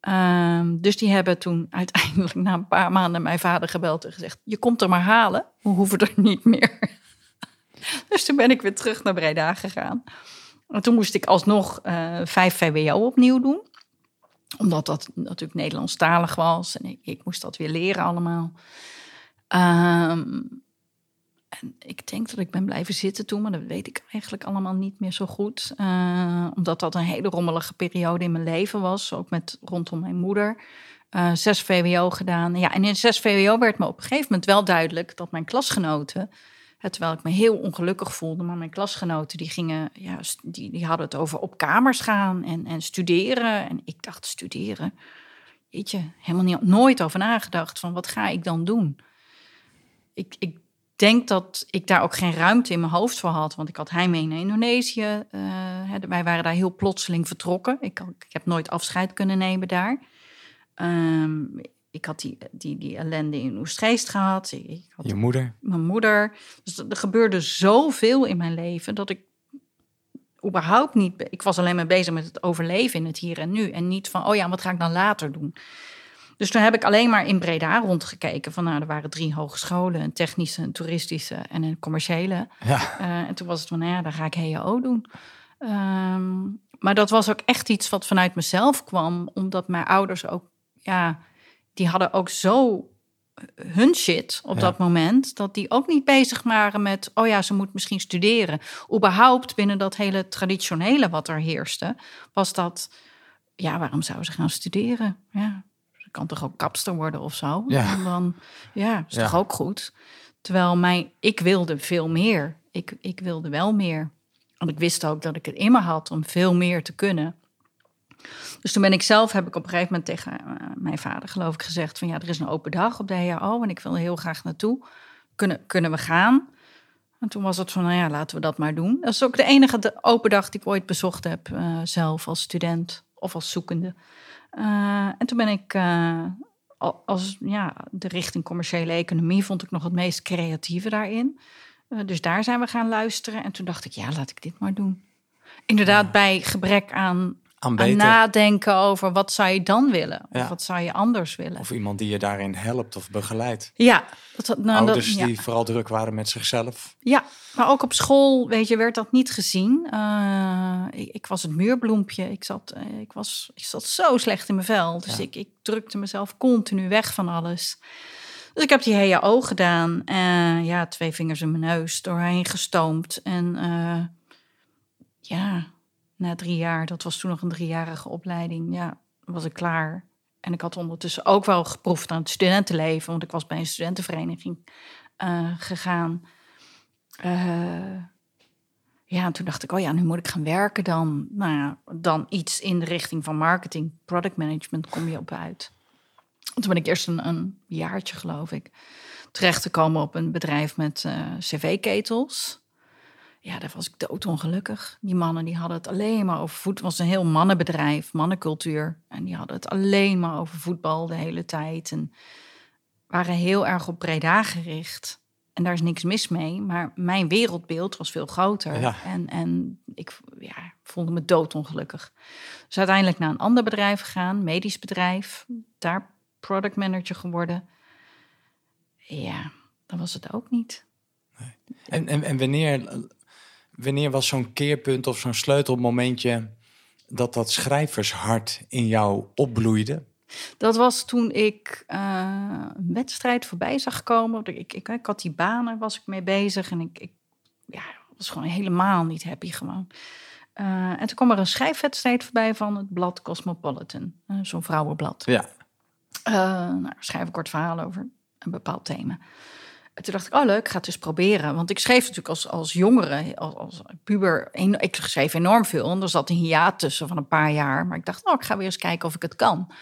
Ehm, dus die hebben toen uiteindelijk na een paar maanden mijn vader gebeld en gezegd: Je komt er maar halen, we hoeven er niet meer. dus toen ben ik weer terug naar Breda gegaan. En toen moest ik alsnog uh, vijf VWO opnieuw doen, omdat dat natuurlijk Nederlandstalig was en ik, moest dat weer leren allemaal. Ehm, en ik denk dat ik ben blijven zitten toen, maar dat weet ik eigenlijk allemaal niet meer zo goed. Uh, omdat dat een hele rommelige periode in mijn leven was, ook met rondom mijn moeder. Uh, zes VWO gedaan. Ja, en in zes VWO werd me op een gegeven moment wel duidelijk dat mijn klasgenoten, terwijl ik me heel ongelukkig voelde, maar mijn klasgenoten die gingen, ja, die, die hadden het over op kamers gaan en, en studeren. En ik dacht, studeren? Weet je, helemaal niet, nooit over nagedacht van wat ga ik dan doen? Ik, ik denk dat ik daar ook geen ruimte in mijn hoofd voor had. Want ik had heimwee naar Indonesië. Uh, wij waren daar heel plotseling vertrokken. Ik, ik heb nooit afscheid kunnen nemen daar. Um, ik had die, die, die ellende in Oestgeest gehad. Ik had Je moeder? Mijn moeder. Dus er gebeurde zoveel in mijn leven dat ik überhaupt niet... Ik was alleen maar bezig met het overleven in het hier en nu. En niet van, oh ja, wat ga ik dan later doen? Dus toen heb ik alleen maar in Breda rondgekeken. Van nou, er waren drie hogescholen: een technische, een toeristische en een commerciële. Ja. Uh, en toen was het van, nou ja, dan ga ik HO doen. Um, maar dat was ook echt iets wat vanuit mezelf kwam, omdat mijn ouders ook, ja, die hadden ook zo hun shit op Ja. dat moment, dat die ook niet bezig waren met, oh ja, ze moet misschien studeren. Überhaupt binnen dat hele traditionele wat er heerste, was dat, ja, waarom zou ze gaan studeren? Ja, ze kan toch ook kapster worden of zo? Ja. En dan, ja, is Ja. toch ook goed? Terwijl mijn, ik wilde veel meer. Ik, ik wilde wel meer. Want ik wist ook dat ik het in me had om veel meer te kunnen. Dus toen ben ik zelf, heb ik op een gegeven moment tegen eh, mijn vader, geloof ik, gezegd: van ja, er is een open dag op de HAO en ik wil heel graag naartoe. Kunnen, kunnen we gaan? En toen was het van, nou ja, laten we dat maar doen. Dat is ook de enige open dag die ik ooit bezocht heb, eh, zelf als student of als zoekende. Eh, en toen ben ik eh, al- als ja, de richting commerciële economie vond ik nog het meest creatieve daarin. Eh, dus daar zijn we gaan luisteren. En toen dacht ik, ja, laat ik dit maar doen. Inderdaad, bij gebrek aan, Aan nadenken over wat zou je dan willen? Of Ja. wat zou je anders willen? Of iemand die je daarin helpt of begeleidt. ja, dat, nou, dat- Ouders ja. die vooral druk waren met zichzelf. Ja, maar ook op school, weet je, werd dat niet gezien. Eh, ik, ik was het muurbloempje. Ik zat, eh, ik, was, ik zat zo slecht in mijn vel. Dus Ja. ik, ik drukte mezelf continu weg van alles. Dus ik heb die HAO gedaan. En ja, twee vingers in mijn neus doorheen gestoomd. En eh, ja, na drie jaar, dat was toen nog een driejarige opleiding, ja, was ik klaar. En ik had ondertussen ook wel geproefd aan het studentenleven, want ik was bij een studentenvereniging eh, gegaan. Eh, ja, en toen dacht ik, oh ja, nu moet ik gaan werken dan. Nou ja, dan iets in de richting van marketing, product management kom je op uit. Toen ben ik eerst een, een jaartje, geloof ik, terecht te komen op een bedrijf met eh, cv-ketels. Ja, daar was ik doodongelukkig. Die mannen die hadden het alleen maar over voet. Het was een heel mannenbedrijf, mannencultuur. En die hadden het alleen maar over voetbal de hele tijd. En waren heel erg op Breda gericht. En daar is niks mis mee. Maar mijn wereldbeeld was veel groter. Ja. En, en ik ja, voelde me doodongelukkig. Dus uiteindelijk naar een ander bedrijf gegaan, medisch bedrijf. Daar product manager geworden. Ja, dat was het ook niet. En, en, en wanneer, wanneer was zo'n keerpunt of zo'n sleutelmomentje dat dat schrijvershart in jou opbloeide? Dat was toen ik eh, een wedstrijd voorbij zag komen. Ik, ik, ik had die banen, was ik mee bezig. En ik, ik ja, was gewoon helemaal niet happy gewoon. Eh, en toen kwam er een schrijfwedstrijd voorbij van het blad Cosmopolitan. eh, Zo'n vrouwenblad. Ja. Nou, schrijf een kort verhaal over een bepaald thema. En toen dacht ik, oh leuk, ik ga het eens proberen. Want ik schreef natuurlijk als, als jongere, als, als puber, ik schreef enorm veel. En er zat een hiaat tussen van een paar jaar. Maar ik dacht, oh, ik ga weer eens kijken of ik het kan.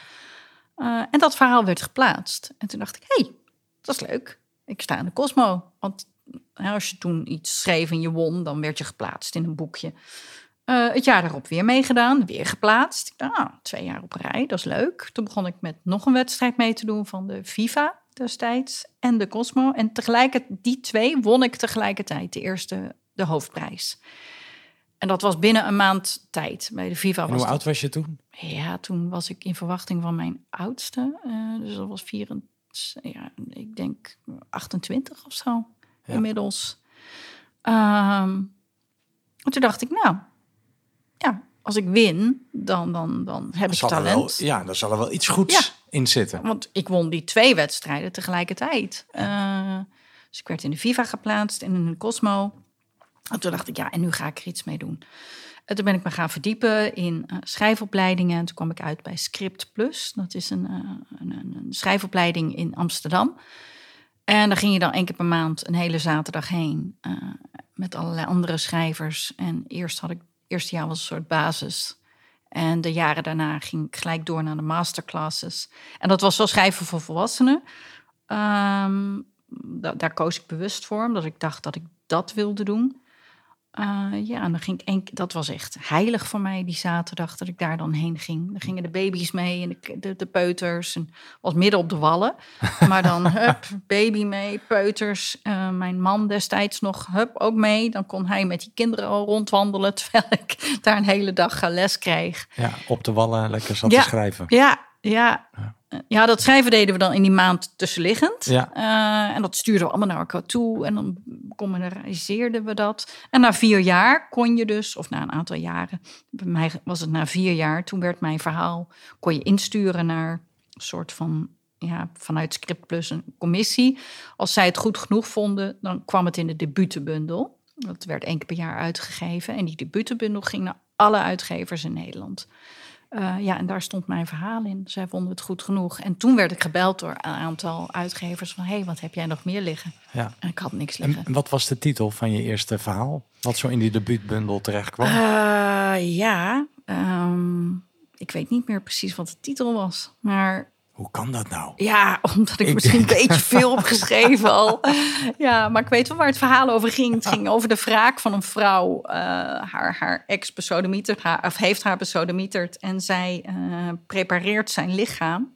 Eh, en dat verhaal werd geplaatst. En toen dacht ik, hey, dat is leuk. Ik sta in de Cosmo. Want als je toen iets schreef en je won, dan werd je geplaatst in een boekje. Eh, het jaar daarop weer meegedaan, weer geplaatst. Ah, twee jaar op rij, dat is leuk. Toen begon ik met nog een wedstrijd mee te doen van de FIFA destijds en de Cosmo. En tegelijkertijd, die twee won ik tegelijkertijd de eerste, de hoofdprijs. En dat was binnen een maand tijd. Bij de En was hoe oud was je toen? ja, toen was ik in verwachting van mijn oudste. eh, dus dat was 24, ja, ik denk 28 of zo Ja. inmiddels. En toen dacht ik, nou, ja, als ik win, dan, dan, dan heb ik Zal er wel, talent. ja, daar zal er wel iets goeds. In zitten. Want ik won die twee wedstrijden tegelijkertijd. Eh, dus ik werd in de FIFA geplaatst en in de Cosmo. En toen dacht ik, ja, en nu ga ik er iets mee doen. En toen ben ik me gaan verdiepen in eh, schrijfopleidingen. En toen kwam ik uit bij Script Plus. Dat is een, eh, een, een, een schrijfopleiding in Amsterdam. En daar ging je dan één keer per maand een hele zaterdag heen. met allerlei andere schrijvers. En eerst had ik, eerste jaar was een soort basis. En de jaren daarna ging ik gelijk door naar de masterclasses. En dat was wel schrijven voor volwassenen. Ehm, da- daar koos ik bewust voor, omdat ik dacht dat ik dat wilde doen. Eh, ja, en dan ging ik één, keer- dat was echt heilig voor mij die zaterdag dat ik daar dan heen ging. Dan gingen de baby's mee en de, de, de peuters. En was midden op de wallen. Maar dan hup, baby mee, peuters. Eh, mijn man destijds nog hup ook mee. Dan kon hij met die kinderen al rondwandelen terwijl ik daar een hele dag eh, les kreeg. Ja, op de wallen lekker zat Ja. te schrijven. Ja, ja. Ja, dat schrijven deden we dan in die maand tussenliggend. Ja. Eh, en dat stuurden we allemaal naar elkaar toe. En dan communaliseerden we dat. En na vier jaar kon je dus, of na een aantal jaren, bij mij was het na vier jaar, toen werd mijn verhaal, kon je insturen naar een soort van, ja, vanuit Script Plus een commissie. Als zij het goed genoeg vonden, dan kwam het in de debutenbundel. Dat werd één keer per jaar uitgegeven. En die debutenbundel ging naar alle uitgevers in Nederland. Eh, ja, en daar stond mijn verhaal in. Zij vonden het goed genoeg. En toen werd ik gebeld door een aantal uitgevers van... hé, hey, wat heb jij nog meer liggen? Ja. En ik had niks En liggen. wat was de titel van je eerste verhaal? Wat zo in die debuutbundel terecht kwam? Eh, ja, ehm, ik weet niet meer precies wat de titel was. Maar Hoe kan dat nou? ja, omdat ik, Ik misschien een beetje veel heb geschreven al. Ja, maar ik weet wel waar het verhaal over ging. Het ging over de wraak van een vrouw. eh, haar haar ex besodemieterd, haar, of heeft haar besodemieterd. En zij eh, prepareert zijn lichaam.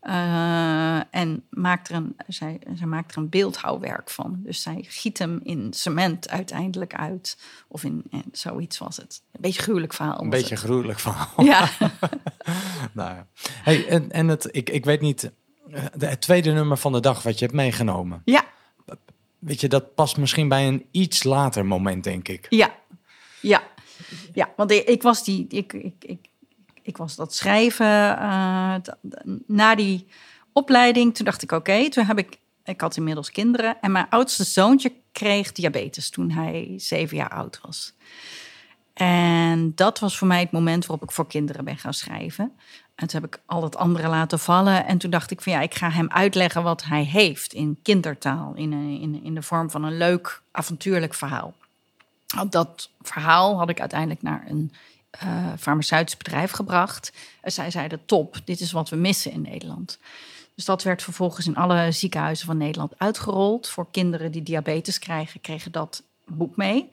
eh, en maakt er een, zij, zij maakt er een beeldhouwwerk van. Dus zij giet hem in cement uiteindelijk uit. Of in, en zoiets was het. Een beetje gruwelijk verhaal. Een beetje het. gruwelijk verhaal. Ja. nou ja. Hey, en, en het, ik, ik weet niet, eh, het tweede nummer van de dag wat je hebt meegenomen. ja, Weet je, dat past misschien bij een iets later moment, denk ik. Ja, ja, ja. Want ik, ik was die, ik, ik, ik, ik was dat schrijven eh, na die opleiding. Toen dacht ik, oké, toen heb ik, ik had inmiddels kinderen en mijn oudste zoontje kreeg diabetes toen hij zeven jaar oud was. En dat was voor mij het moment waarop ik voor kinderen ben gaan schrijven. En toen heb ik al het andere laten vallen. En toen dacht ik van ja, ik ga hem uitleggen wat hij heeft in kindertaal. In, in, in de vorm van een leuk, avontuurlijk verhaal. Dat verhaal had ik uiteindelijk naar een eh, farmaceutisch bedrijf gebracht. En zij zeiden top, dit is wat we missen in Nederland. Dus dat werd vervolgens in alle ziekenhuizen van Nederland uitgerold. Voor kinderen die diabetes krijgen, kregen dat boek mee.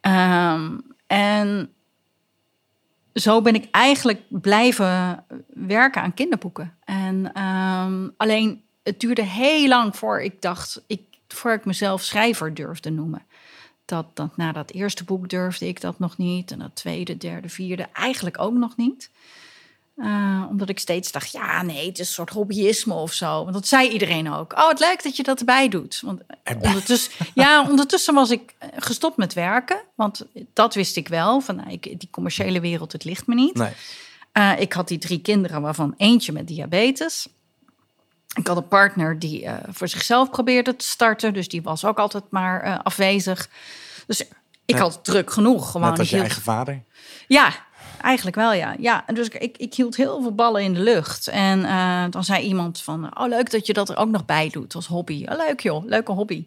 Ehm, en zo ben ik eigenlijk blijven werken aan kinderboeken. En ehm, alleen het duurde heel lang voor ik dacht, ik, voor ik mezelf schrijver durfde noemen. Dat, dat na dat eerste boek durfde ik dat nog niet. En dat tweede, derde, vierde eigenlijk ook nog niet. Eh, omdat ik steeds dacht, ja, nee, het is een soort hobbyisme of zo. Want dat zei iedereen ook. Oh, het leuk dat je dat erbij doet. Want ondertussen, ja, ondertussen was ik eh, gestopt met werken. Want dat wist ik wel. Van, nou, ik, die commerciële wereld, het ligt me niet. Nee. Eh, ik had die drie kinderen, waarvan eentje met diabetes. Ik had een partner die voor zichzelf probeerde te starten. Dus die was ook altijd maar afwezig. Dus ik Ja. had druk genoeg. Gewoon Net als je eigen vader. ja, eigenlijk wel, ja. ja dus ik, ik, hield heel veel ballen in de lucht. En eh, dan zei iemand van... Oh, leuk dat je dat er ook nog bij doet als hobby. Oh, leuk joh, leuke hobby.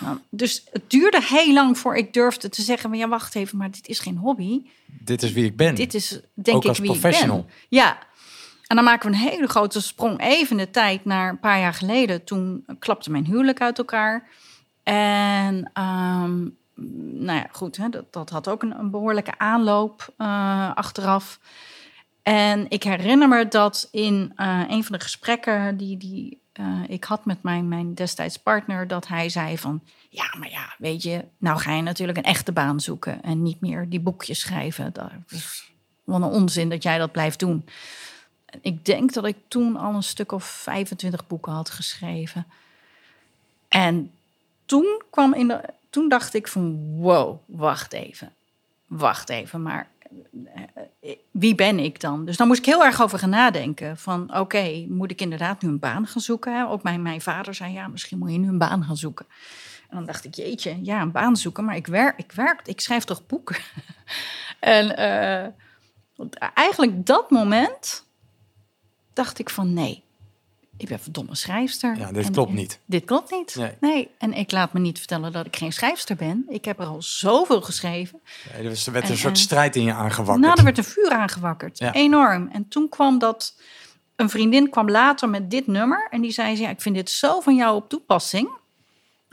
Dan- dus het duurde heel lang voor ik durfde te zeggen... Maar ja, wacht even, maar dit is geen hobby. Dit is wie ik ben. Dit is denk Ook ik als wie professional. ik ben. Ja. En dan maken we een hele grote sprong even de tijd naar een paar jaar geleden. Toen klapte mijn huwelijk uit elkaar. En ehm, nou ja, goed, hè, dat, dat had ook een, behoorlijke aanloop eh, achteraf. En ik herinner me dat in eh, een van de gesprekken die, die eh, ik had met mijn, mijn destijds partner, dat hij zei van, ja, maar ja, weet je, nou ga je natuurlijk een echte baan zoeken en niet meer die boekjes schrijven. Dat is wat een onzin dat jij dat blijft doen. Ik denk dat ik toen al een stuk of 25 boeken had geschreven. En toen kwam in de, toen dacht ik van, wow, wacht even, wacht even, maar eh, wie ben ik dan? Dus dan moest ik heel erg over gaan nadenken. Van oké, moet ik inderdaad nu een baan gaan zoeken? Ook mijn, mijn vader zei, ja, misschien moet je nu een baan gaan zoeken. En dan dacht ik, jeetje, ja, een baan zoeken. Maar ik werk, ik, werk, ik schrijf toch boeken? en eh, want eigenlijk dat moment dacht ik van, nee, ik ben verdomme schrijfster. Ja, dit En- klopt niet. Dit klopt niet. Nee. Nee. En ik laat me niet vertellen dat ik geen schrijfster ben. Ik heb er al zoveel geschreven. Ja, er er werd een En- soort en- strijd in je aangewakkerd. Nou, er werd een vuur aangewakkerd. Ja. Enorm. En toen kwam dat... Een vriendin kwam later met dit nummer. En die zei, ja, ik vind dit zo van jou op toepassing.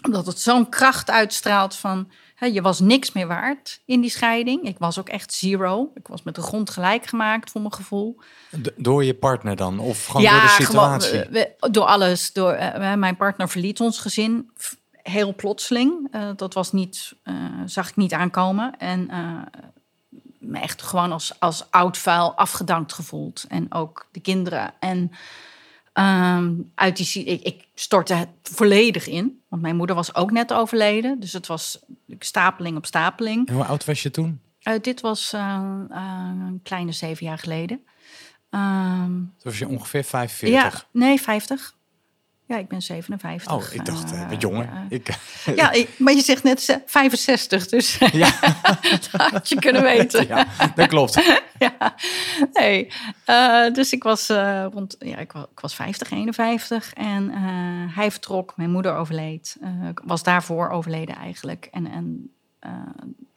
Omdat het zo'n kracht uitstraalt van... Je was niks meer waard in die scheiding. Ik was ook echt zero. Ik was met de grond gelijk gemaakt, voor mijn gevoel. Door je partner dan? Of gewoon door de situatie? Gewoon, door alles. Door, eh, mijn partner verliet ons gezin heel plotseling. Eh, dat was niet, eh, zag ik niet aankomen. En me echt gewoon als, als oud vuil afgedankt gevoeld. En ook de kinderen. En ehm, uit die, ik, ik stortte het volledig in. Want mijn moeder was ook net overleden. Dus het was stapeling op stapeling. En hoe oud was je toen? Eh, dit was eh, eh, een kleine zeven jaar geleden. Ehm, Toen was je ongeveer 45. ja, nee, 50. Ja, ik ben 57. Oh, ik dacht, eh, Eh, wat jonger. ja. Ik, Ja, ik- maar je zegt net ze- 65, dus ja, dat had je kunnen weten. ja, dat klopt. ja. Nee. Eh, dus ik was eh, rond, ja, ik was, ik was 50, 51 en eh, hij vertrok, mijn moeder overleed. Eh, ik was daarvoor overleden eigenlijk. En, en eh,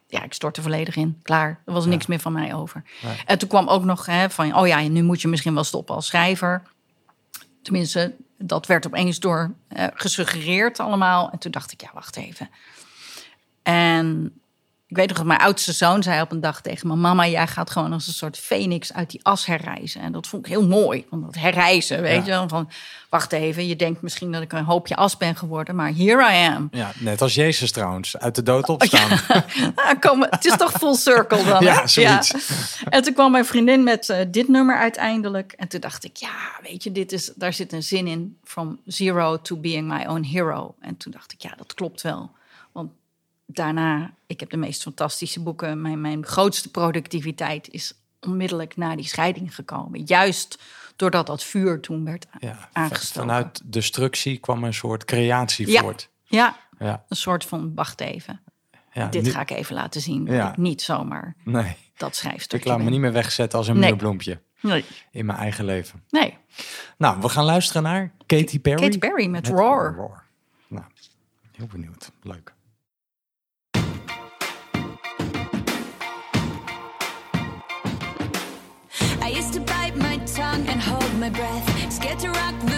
ja, ik stortte volledig in. Klaar. Er was niks meer van mij over. En toen kwam ook nog hè, van, oh ja, nu moet je misschien wel stoppen als schrijver. Tenminste, dat werd opeens door eh, gesuggereerd allemaal. En toen dacht ik, ja, wacht even. En ik weet nog dat mijn oudste zoon zei op een dag tegen me... mama, jij gaat gewoon als een soort phoenix uit die as herreizen. En dat vond ik heel mooi, want dat herreizen, weet Ja. je wel. Van, wacht even, je denkt misschien dat ik een hoopje as ben geworden... maar here I am. Ja, net als Jezus trouwens, uit de dood opstaan. Ah, kom, het is toch full circle dan? Ja, zoiets. En toen kwam mijn vriendin met eh, dit nummer uiteindelijk. En toen dacht ik, ja, weet je, dit is, daar zit een zin in. From zero to being my own hero. En toen dacht ik, ja, dat klopt wel. Daarna, ik heb de meest fantastische boeken. Mijn, mijn grootste productiviteit is onmiddellijk na die scheiding gekomen. Juist doordat dat vuur toen werd Ja, aangestoken. vanuit destructie kwam een soort creatie Ja. voort. Ja, Ja, een soort van, wacht even. ja, Dit nu- ga ik even laten zien. Ja. Niet zomaar Nee, dat schrijfstuk ik laat me niet meer wegzetten als een Nee. muurbloempje Nee. in mijn eigen leven. nee. Nou, we gaan luisteren naar Katy Perry. Katy Perry met Roar. Nou, heel benieuwd. Leuk. My breath, scared to rock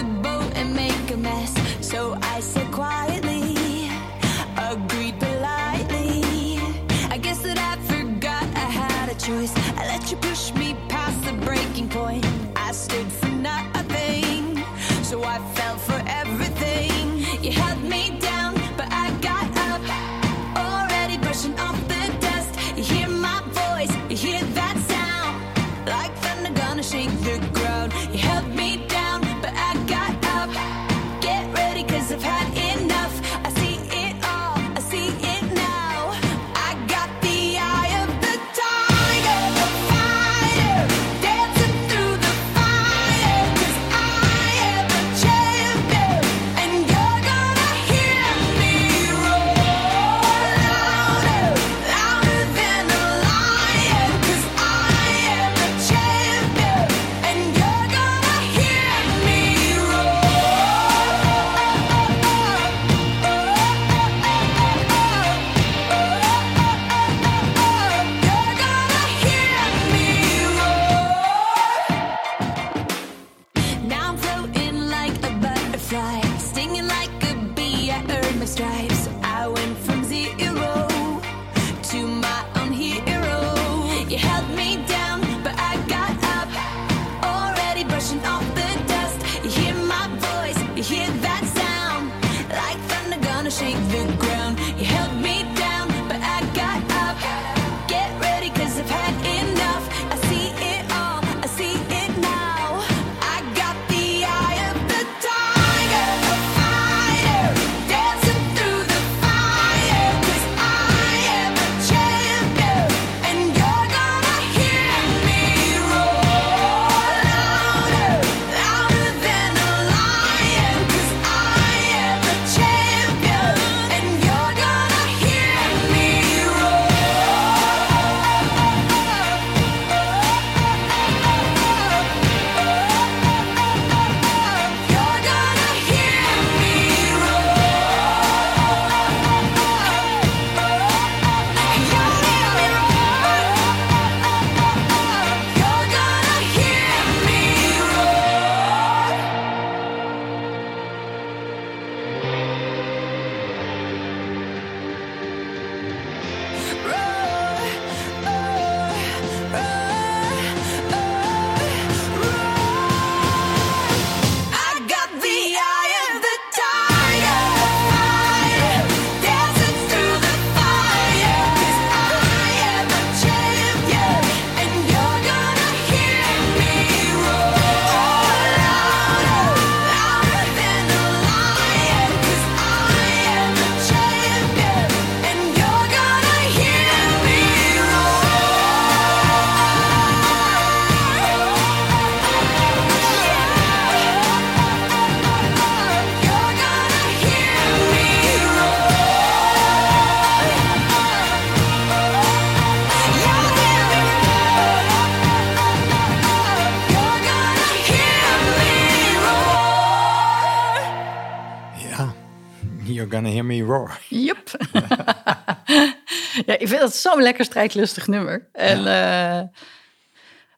roar. Yep. ja, ik vind dat zo'n lekker strijdlustig nummer. En eh,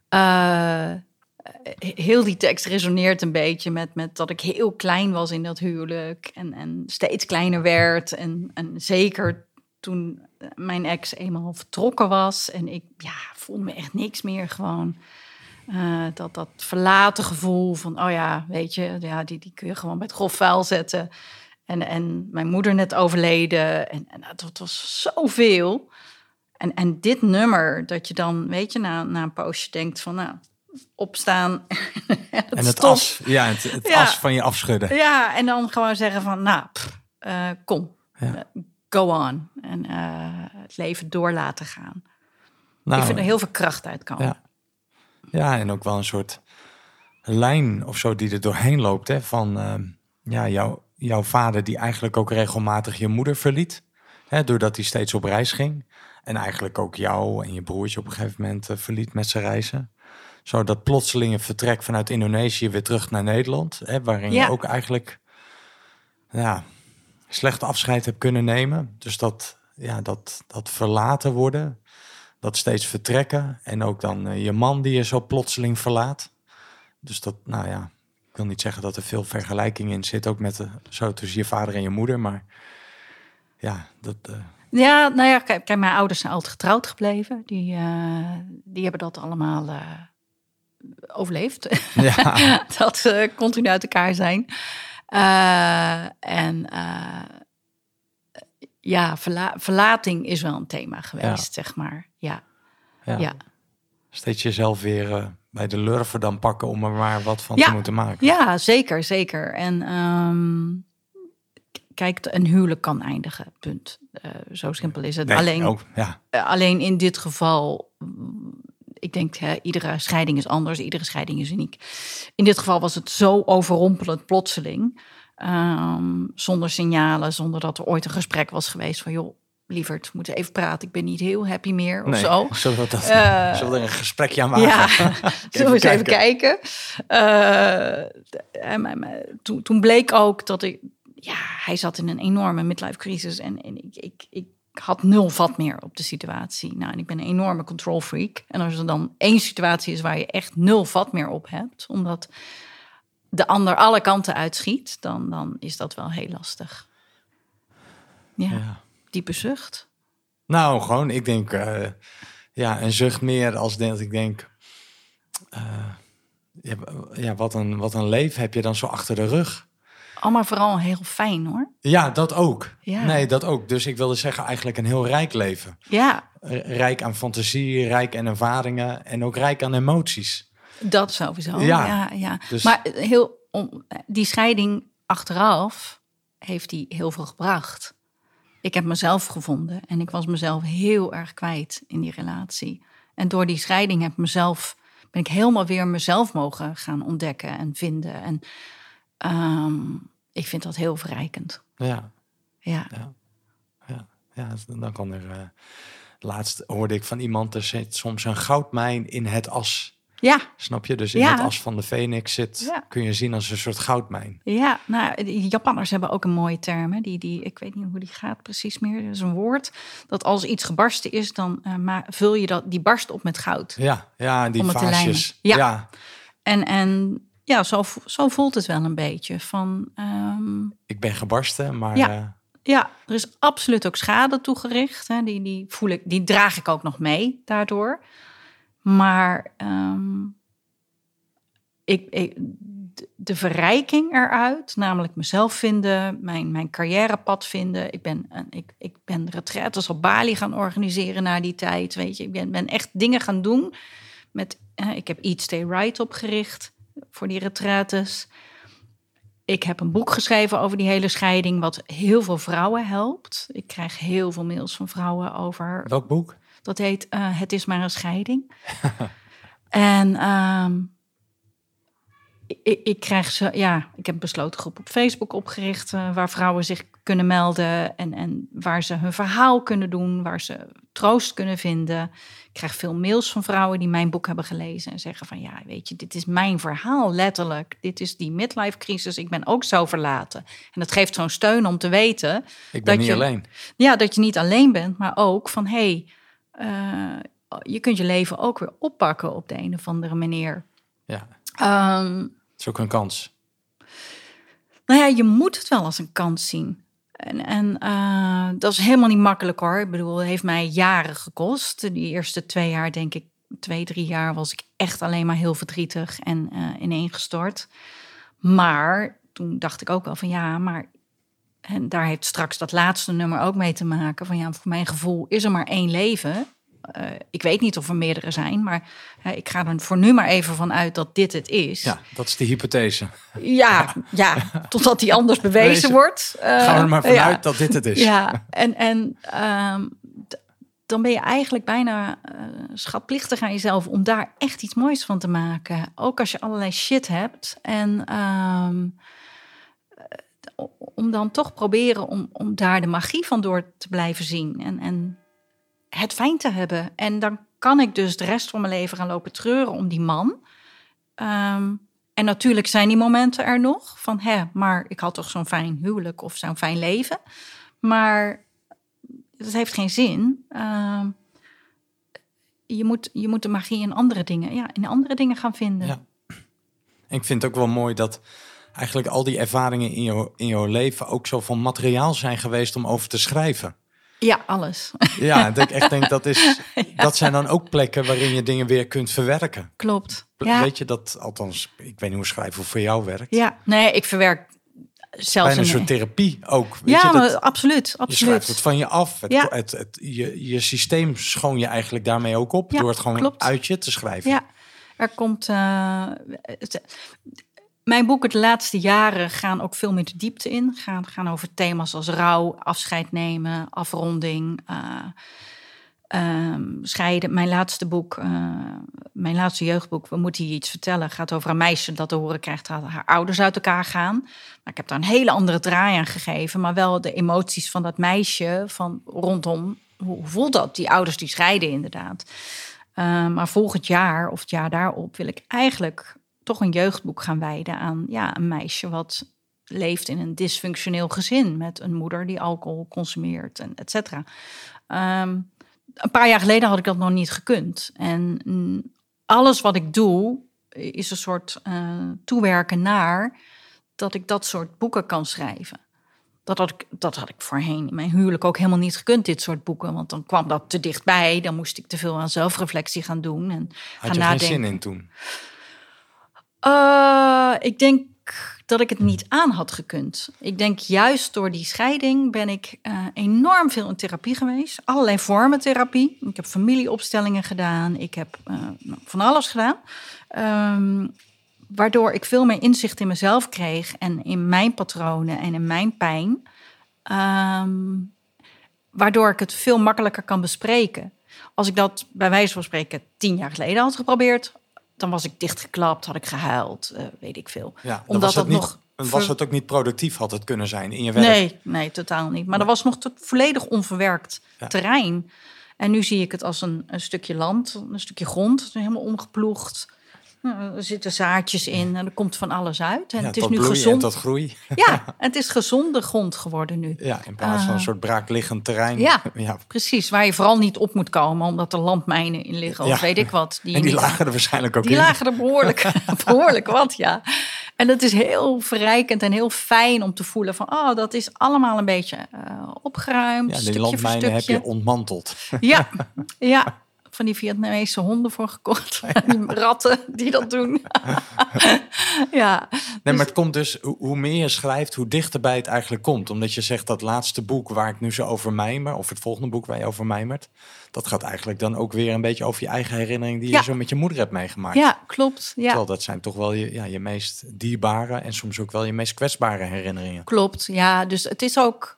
eh, heel die tekst resoneert een beetje met, met dat ik heel klein was in dat huwelijk. En, en steeds kleiner werd. En, en zeker toen mijn ex eenmaal vertrokken was. En ik ja, voelde me echt niks meer gewoon. Eh, dat, dat verlaten gevoel van, oh ja, weet je, ja, die, die kun je gewoon bij het grofvuil zetten. En, en mijn moeder net overleden. En, en dat was zoveel. En, en dit nummer, dat je dan, weet je, na, na een poosje denkt van, nou, opstaan. En het as, ja, het, het Ja. as van je afschudden. Ja, en dan gewoon zeggen van, nou, pff, eh, kom, Ja. eh, go on. En eh, het leven door laten gaan. Nou, ik vind er heel veel kracht uitkomen. Ja. Ja, en ook wel een soort lijn of zo die er doorheen loopt. Hè, van ja, jouw, jouw vader die eigenlijk ook regelmatig je moeder verliet. Hè, doordat hij steeds op reis ging. En eigenlijk ook jou en je broertje op een gegeven moment eh, verliet met zijn reizen. Zo dat plotselinge vertrek vanuit Indonesië weer terug naar Nederland. Hè, waarin Ja. je ook eigenlijk ja, slecht afscheid hebt kunnen nemen. Dus dat, ja, dat, dat verlaten worden dat steeds vertrekken. En ook dan eh, je man die je zo plotseling verlaat. Dus dat, nou ja, wil niet zeggen dat er veel vergelijking in zit, ook met de, zo tussen je vader en je moeder. Maar ja, dat, eh, Ja, nou ja, kijk, kijk, mijn ouders zijn altijd getrouwd gebleven. Die, eh, die hebben dat allemaal eh, overleefd. ja, dat ze continu uit elkaar zijn. Eh, en eh, ja, verla- verlating is wel een thema geweest, zeg maar. Ja, ja. ja. Steeds jezelf weer eh, bij de lurven dan pakken om er maar wat van Ja. te moeten maken. ja zeker, zeker. En ehm, kijk, een huwelijk kan eindigen, punt. Eh, zo simpel is het. Nee, alleen, ook, ja, Eh, alleen in dit geval, mm, ik denk, hè, iedere scheiding is anders, iedere scheiding is uniek. In dit geval was het zo overrompelend plotseling, ehm, zonder signalen, zonder dat er ooit een gesprek was geweest van, joh, lieverd, we moeten even praten, ik ben niet heel happy meer of nee, zo. Zullen we, dat, zullen we er een gesprekje aan maken? Ja, zullen we eens even kijken. Eh, toen bleek ook dat ik... Ja, hij zat in een enorme midlife crisis en, en ik, ik, ik had nul vat meer op de situatie. Nou, en ik ben een enorme control freak. En als er dan één situatie is waar je echt nul vat meer op hebt... omdat de ander alle kanten uitschiet, dan, dan is dat wel heel lastig. Ja, Ja. Diepe zucht. Nou, gewoon, ik denk, eh, ja, een zucht meer als dat ik denk, eh, ja, ja, wat, een, wat een leven heb je dan zo achter de rug. Oh, maar vooral heel fijn hoor. Ja, dat ook. Ja. Nee, dat ook. Dus ik wilde zeggen, eigenlijk een heel rijk leven. Ja, Rijk aan fantasie, rijk aan ervaringen en ook rijk aan emoties. Dat sowieso. Ja. Ja, ja. Dus- Maar heel, om, die scheiding achteraf heeft die heel veel gebracht. Ik heb mezelf gevonden en ik was mezelf heel erg kwijt in die relatie. En door die scheiding heb ik mezelf, ben ik helemaal weer mezelf mogen gaan ontdekken en vinden. En ehm, ik vind dat heel verrijkend. Ja, Ja. ja dan kan er... eh, laatst hoorde ik van iemand, er zit soms een goudmijn in het as. Ja, Snap je? Dus in Ja. het as van de Phoenix zit, Ja. kun je zien als een soort goudmijn. Ja, nou, die Japanners hebben ook een mooie term. Hè? Die, die, ik weet niet hoe die gaat precies meer. Dat is een woord dat als iets gebarsten is, dan eh, maar vul je dat, die barst op met goud. Ja, ja, die vaasjes. Ja. ja, En, en ja, zo, zo voelt het wel een beetje. Van, ehm, ik ben gebarsten, maar Ja. eh, ja, er is absoluut ook schade toegericht. Hè? Die, die, voel ik, die draag ik ook nog mee daardoor. Maar ehm, ik, ik, de- verrijking eruit, namelijk mezelf vinden, mijn, mijn carrièrepad vinden. Ik ben, ik, ik ben retraites op Bali gaan organiseren na die tijd. Weet je, ik ben, ben echt dingen gaan doen. Met, eh, ik heb Eat Stay Right opgericht voor die retraites. Ik heb een boek geschreven over die hele scheiding, wat heel veel vrouwen helpt. Ik krijg heel veel mails van vrouwen over welk boek? Dat heet eh, Het is maar een scheiding. en ehm, ik, ik krijg ze, ja, ik heb een besloten groep op Facebook opgericht eh, waar vrouwen zich kunnen melden en, en waar ze hun verhaal kunnen doen, waar ze troost kunnen vinden. Ik krijg veel mails van vrouwen die mijn boek hebben gelezen en zeggen van ja, weet je, dit is mijn verhaal letterlijk. Dit is die midlife crisis. Ik ben ook zo verlaten. En dat geeft zo'n steun om te weten Ik ben dat niet je- alleen. ja, dat je niet alleen bent, maar ook van hé, hey, eh, je kunt je leven ook weer oppakken op de een of andere manier. Ja, Ehm, het is ook een kans. nou ja, je moet het wel als een kans zien. En, en eh, dat is helemaal niet makkelijk hoor. Ik bedoel, het heeft mij jaren gekost. Die eerste twee jaar, denk ik, twee, drie jaar was ik echt alleen maar heel verdrietig en eh ineengestort. Maar toen dacht ik ook wel van ja, maar. En daar heeft straks dat laatste nummer ook mee te maken. Van ja, voor mijn gevoel is er maar één leven. Eh, ik weet niet of er meerdere zijn, maar ik ga er voor nu maar even van uit dat dit het is. Ja, dat is de hypothese. Ja, ja, totdat die anders bewezen wordt. Eh, Gaan we er maar vanuit ja. dat dit het is. Ja, en, en ehm, dan ben je eigenlijk bijna eh, schatplichtig aan jezelf om daar echt iets moois van te maken. Ook als je allerlei shit hebt. En ehm, eh, om dan toch proberen om, om daar de magie van door te blijven zien. En, en het fijn te hebben. En dan kan ik dus de rest van mijn leven gaan lopen treuren om die man. Ehm, en natuurlijk zijn die momenten er nog. Van, hè, maar ik had toch zo'n fijn huwelijk of zo'n fijn leven. Maar dat heeft geen zin. Ehm, je, moet, je moet de magie in andere dingen, ja, in andere dingen gaan vinden. Ja. Ik vind het ook wel mooi dat eigenlijk al die ervaringen in jouw, in jouw leven ook zo van materiaal zijn geweest om over te schrijven. Ja, alles. Ja, dat ik echt denk dat is, dat zijn dan ook plekken waarin je dingen weer kunt verwerken. Klopt. Ja, Weet je dat, althans, ik weet niet hoe schrijven voor jou werkt. ja. nee, ik verwerk zelfs Bijna een soort therapie ook. Weet Ja, je, dat, maar absoluut, je absoluut. schrijft het van je af. Het, Ja. het, het, je, je systeem schoon je eigenlijk daarmee ook op. Ja, door het gewoon klopt. uit je te schrijven. Ja, er komt. het- mijn boeken de laatste jaren gaan ook veel meer de diepte in. Gaan, gaan over thema's als rouw, afscheid nemen, afronding, eh, ehm, scheiden. Mijn laatste boek, eh, mijn laatste jeugdboek, We moeten je iets vertellen, gaat over een meisje dat te horen krijgt dat haar ouders uit elkaar gaan. Maar ik heb daar een hele andere draai aan gegeven, maar wel de emoties van dat meisje, van rondom. Hoe hoe voelt dat? Die ouders die scheiden inderdaad. Uh, maar volgend jaar of het jaar daarop wil ik eigenlijk toch een jeugdboek gaan wijden aan ja, een meisje wat leeft in een dysfunctioneel gezin met een moeder die alcohol consumeert en et cetera. Um, een paar jaar geleden had ik dat nog niet gekund. En mm, alles wat ik doe is een soort uh, toewerken naar dat ik dat soort boeken kan schrijven. Dat had, ik, dat had ik voorheen in mijn huwelijk ook helemaal niet gekund, dit soort boeken. Want dan kwam dat te dichtbij. Dan moest ik te veel aan zelfreflectie gaan doen. En Had gaan je nadenken. geen zin in toen? Uh, ik denk dat ik het niet aan had gekund. Ik denk juist door die scheiding ben ik uh, enorm veel in therapie geweest. Allerlei vormen therapie. Ik heb familieopstellingen gedaan. Ik heb uh, van alles gedaan. Um, waardoor ik veel meer inzicht in mezelf kreeg en in mijn patronen en in mijn pijn. Um, waardoor ik het veel makkelijker kan bespreken. Als ik dat bij wijze van spreken tien jaar geleden had geprobeerd, dan was ik dichtgeklapt, had ik gehuild, uh, weet ik veel. Ja, Omdat dat niet, nog. Was het ook niet productief, had het kunnen zijn in je werk? Nee, nee, totaal niet. Maar dat was nog tot volledig onverwerkt ja. terrein. En nu zie ik het als een, een stukje land, een stukje grond, helemaal omgeploegd. Nou, er zitten zaadjes in en er komt van alles uit. En ja, het is nu gezond. En tot groei. Ja, het is gezonde grond geworden nu. Ja, in plaats van een Uh, soort braakliggend terrein. Ja, ja. precies. Waar je vooral niet op moet komen, omdat er landmijnen in liggen of Ja. weet ik wat. En die niet- lagen er waarschijnlijk ook Die in. lagen er behoorlijk, behoorlijk wat, ja. En dat is heel verrijkend en heel fijn om te voelen van... oh, dat is allemaal een beetje eh, opgeruimd, Ja, die stukje voor landmijnen heb je ontmanteld. Ja, ja. Van die Vietnamese honden voor gekocht. Die ratten die dat doen. ja. Nee, maar het komt dus, hoe, meer je schrijft, hoe dichterbij het eigenlijk komt. Omdat je zegt dat laatste boek waar ik nu zo over mijmer, of het volgende boek waar je over mijmert, dat gaat eigenlijk dan ook weer een beetje over je eigen herinnering die Ja. je zo met je moeder hebt meegemaakt. Ja, klopt. Ja, Terwijl dat zijn toch wel je, ja, je meest dierbare en soms ook wel je meest kwetsbare herinneringen. klopt. Ja, dus het is ook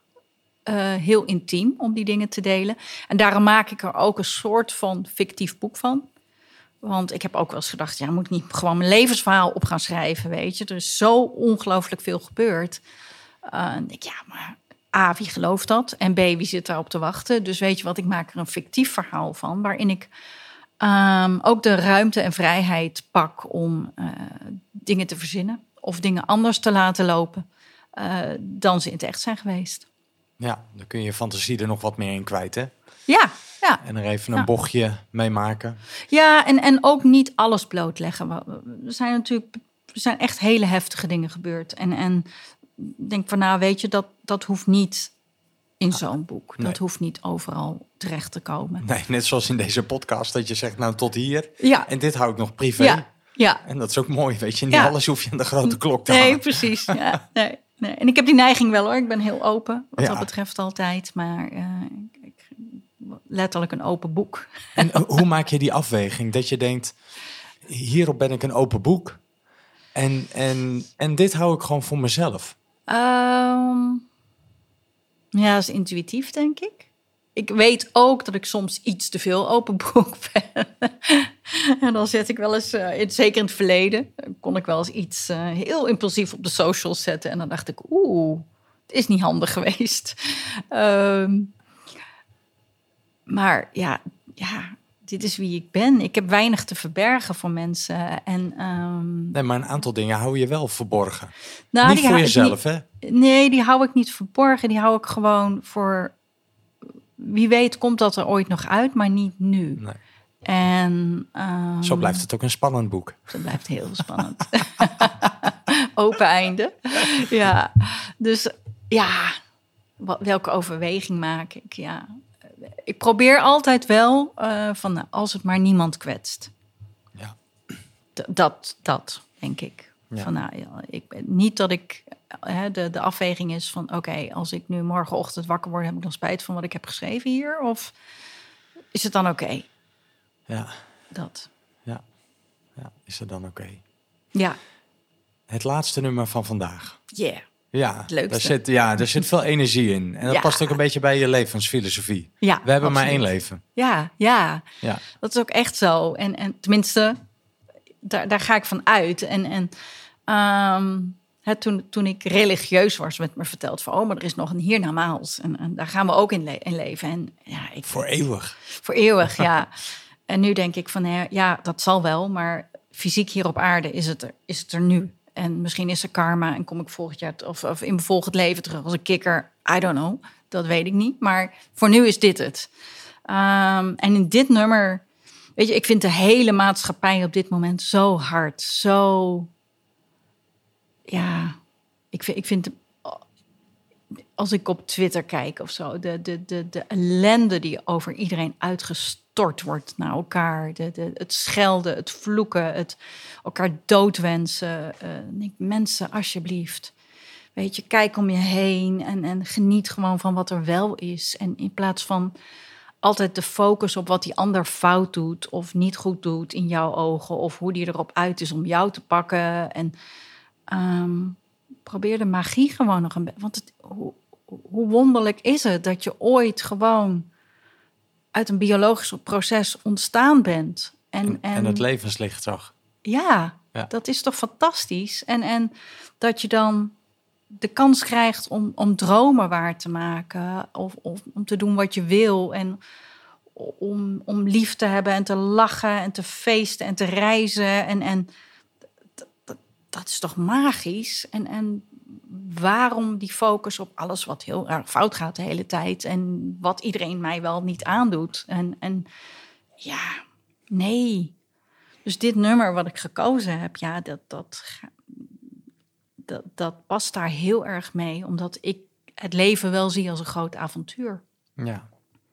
eh, heel intiem om die dingen te delen. En daarom maak ik er ook een soort van fictief boek van. Want ik heb ook wel eens gedacht, ja, moet ik niet gewoon mijn levensverhaal op gaan schrijven, weet je? Er is zo ongelooflijk veel gebeurd. Uh, ik, ja, maar A, wie gelooft dat? En B, wie zit daarop te wachten? Dus weet je wat, ik maak er een fictief verhaal van, waarin ik um, ook de ruimte en vrijheid pak om uh, dingen te verzinnen of dingen anders te laten lopen dan ze in het echt zijn geweest. Ja, dan kun je je fantasie er nog wat meer in kwijt, hè? Ja, ja. En er even een ja. bochtje mee maken. Ja, en, en ook niet alles blootleggen. Er zijn natuurlijk er zijn echt hele heftige dingen gebeurd. En, en denk van, nou weet je, dat, dat hoeft niet in zo'n boek. Dat hoeft niet overal terecht te komen. Nee, net zoals in deze podcast, dat je zegt, nou tot hier. Ja. En dit hou ik nog privé. Ja. ja. En dat is ook mooi, weet je. Niet ja. alles hoef je aan de grote klok te nee, hangen. precies. Ja, nee, nee. En ik heb die neiging wel hoor. Ik ben heel open, wat dat betreft altijd. Maar uh, ik, letterlijk een open boek. En hoe maak je die afweging? Dat je denkt, hierop ben ik een open boek. En, en, en dit hou ik gewoon voor mezelf. Um, ja, dat is intuïtief, denk ik. Ik weet ook dat ik soms iets te veel open boek ben. en dan zet ik wel eens, uh, zeker in het verleden, kon ik wel eens iets uh, heel impulsief op de socials zetten. En dan dacht ik, oeh, het is niet handig geweest. Um, maar ja, ja, dit is wie ik ben. Ik heb weinig te verbergen voor mensen. En, um... Nee, maar een aantal dingen hou je wel verborgen. Nou, niet voor jezelf, hè? Nee, die hou ik niet verborgen. Die hou ik gewoon voor... Wie weet komt dat er ooit nog uit, maar niet nu. Nee. En, um... Zo blijft het ook een spannend boek. Zo blijft heel spannend. Open einde. Ja, dus ja, welke overweging maak ik? Ja, ik probeer altijd wel uh, van nou, als het maar niemand kwetst. Ja. D dat, dat denk ik. Ja. Van, nou, ik niet dat ik hè, de, de afweging is van oké, okay, als ik nu morgenochtend wakker word, heb ik nog spijt van wat ik heb geschreven hier? Of is het dan oké? Okay? Ja. Dat. Ja. ja. Is het dan oké? Okay? Ja. Het laatste nummer van vandaag. Yeah. Ja, daar zit, ja, daar zit veel energie in. En dat ja. past ook een beetje bij je levensfilosofie. Ja, We hebben absoluut. maar één leven. Ja, ja, ja. Dat is ook echt zo. En, en tenminste, daar, daar ga ik van uit. En, en um, toen, toen ik religieus was, werd me verteld van... oh, maar er is nog een hiernamaals. En, en daar gaan we ook in, le in leven. En, ja, ik, voor eeuwig. Voor eeuwig, ja. en nu denk ik van, ja, dat zal wel. Maar fysiek hier op aarde is het er, is het er nu. En misschien is er karma en kom ik volgend jaar of, of in mijn volgend leven terug als een kikker. I don't know. Dat weet ik niet. Maar voor nu is dit het. Um, en in dit nummer, weet je, ik vind de hele maatschappij op dit moment zo hard. Zo. Ja, ik vind, ik vind als ik op Twitter kijk of zo, de, de, de, de ellende die over iedereen uitgestort wordt naar elkaar. De, de, het schelden, het vloeken, het elkaar doodwensen. Denk, mensen, alsjeblieft. Weet je, kijk om je heen en, en geniet gewoon van wat er wel is. En in plaats van altijd de focus op wat die ander fout doet of niet goed doet in jouw ogen, of hoe die erop uit is om jou te pakken. En um, probeer de magie gewoon nog een beetje. Want het, hoe, hoe wonderlijk is het dat je ooit gewoon uit een biologisch proces ontstaan bent. En, en, en, het levenslicht zag. Ja, ja, dat is toch fantastisch. En, en dat je dan de kans krijgt om, om dromen waar te maken. Of, of om te doen wat je wil. En om, om lief te hebben en te lachen en te feesten en te reizen. En, en dat, is toch magisch? En, en waarom die focus op alles wat heel erg fout gaat de hele tijd en wat iedereen mij wel niet aandoet. En, en ja, nee. Dus dit nummer wat ik gekozen heb, ja, dat, dat, dat, dat past daar heel erg mee, omdat ik het leven wel zie als een groot avontuur. Ja,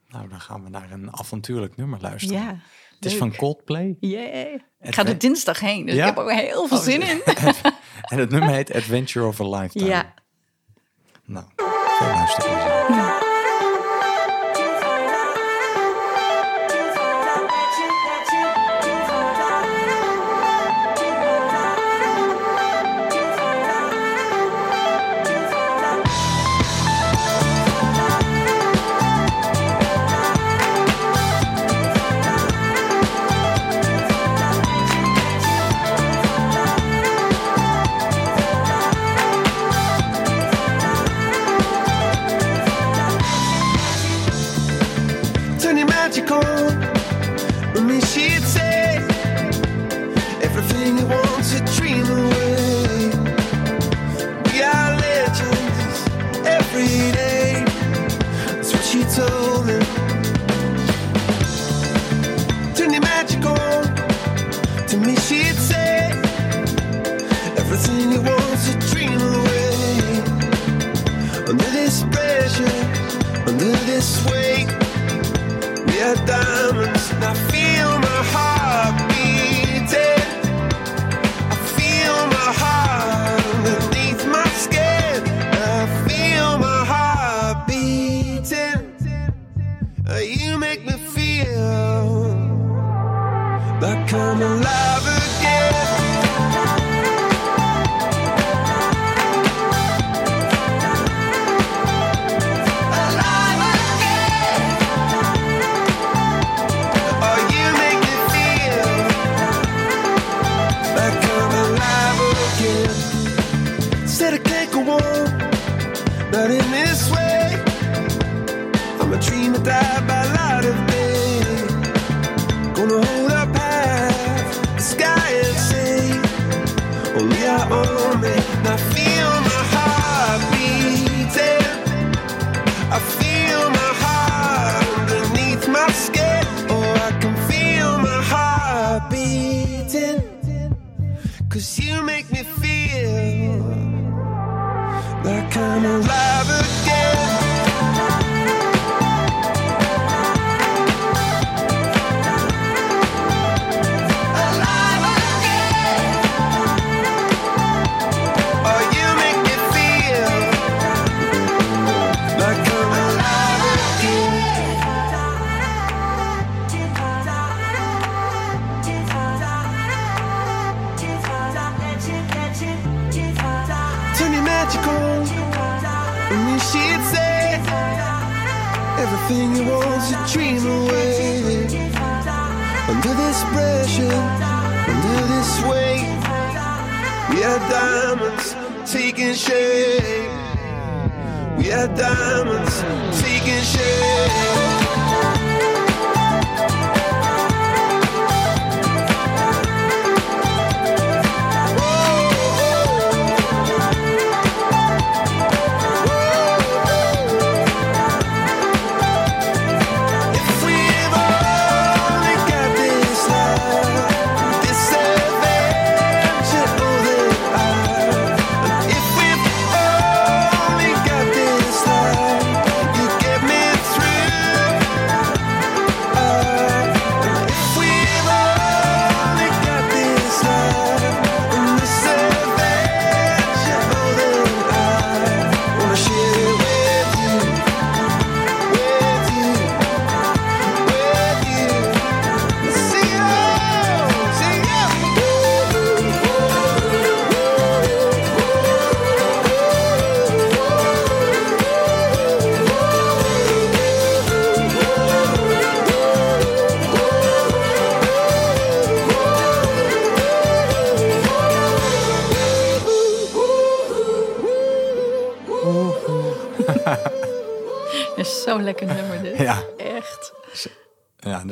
nou dan gaan we naar een avontuurlijk nummer luisteren. Ja. Het is van Coldplay. Yeah. Ik ga er dinsdag heen, dus ja? ik heb er heel veel oh, zin in. en het nummer heet Adventure of a Lifetime. Ja. Nou, veel luisteren. Ja. Under this weight, we are diamonds. I feel my heart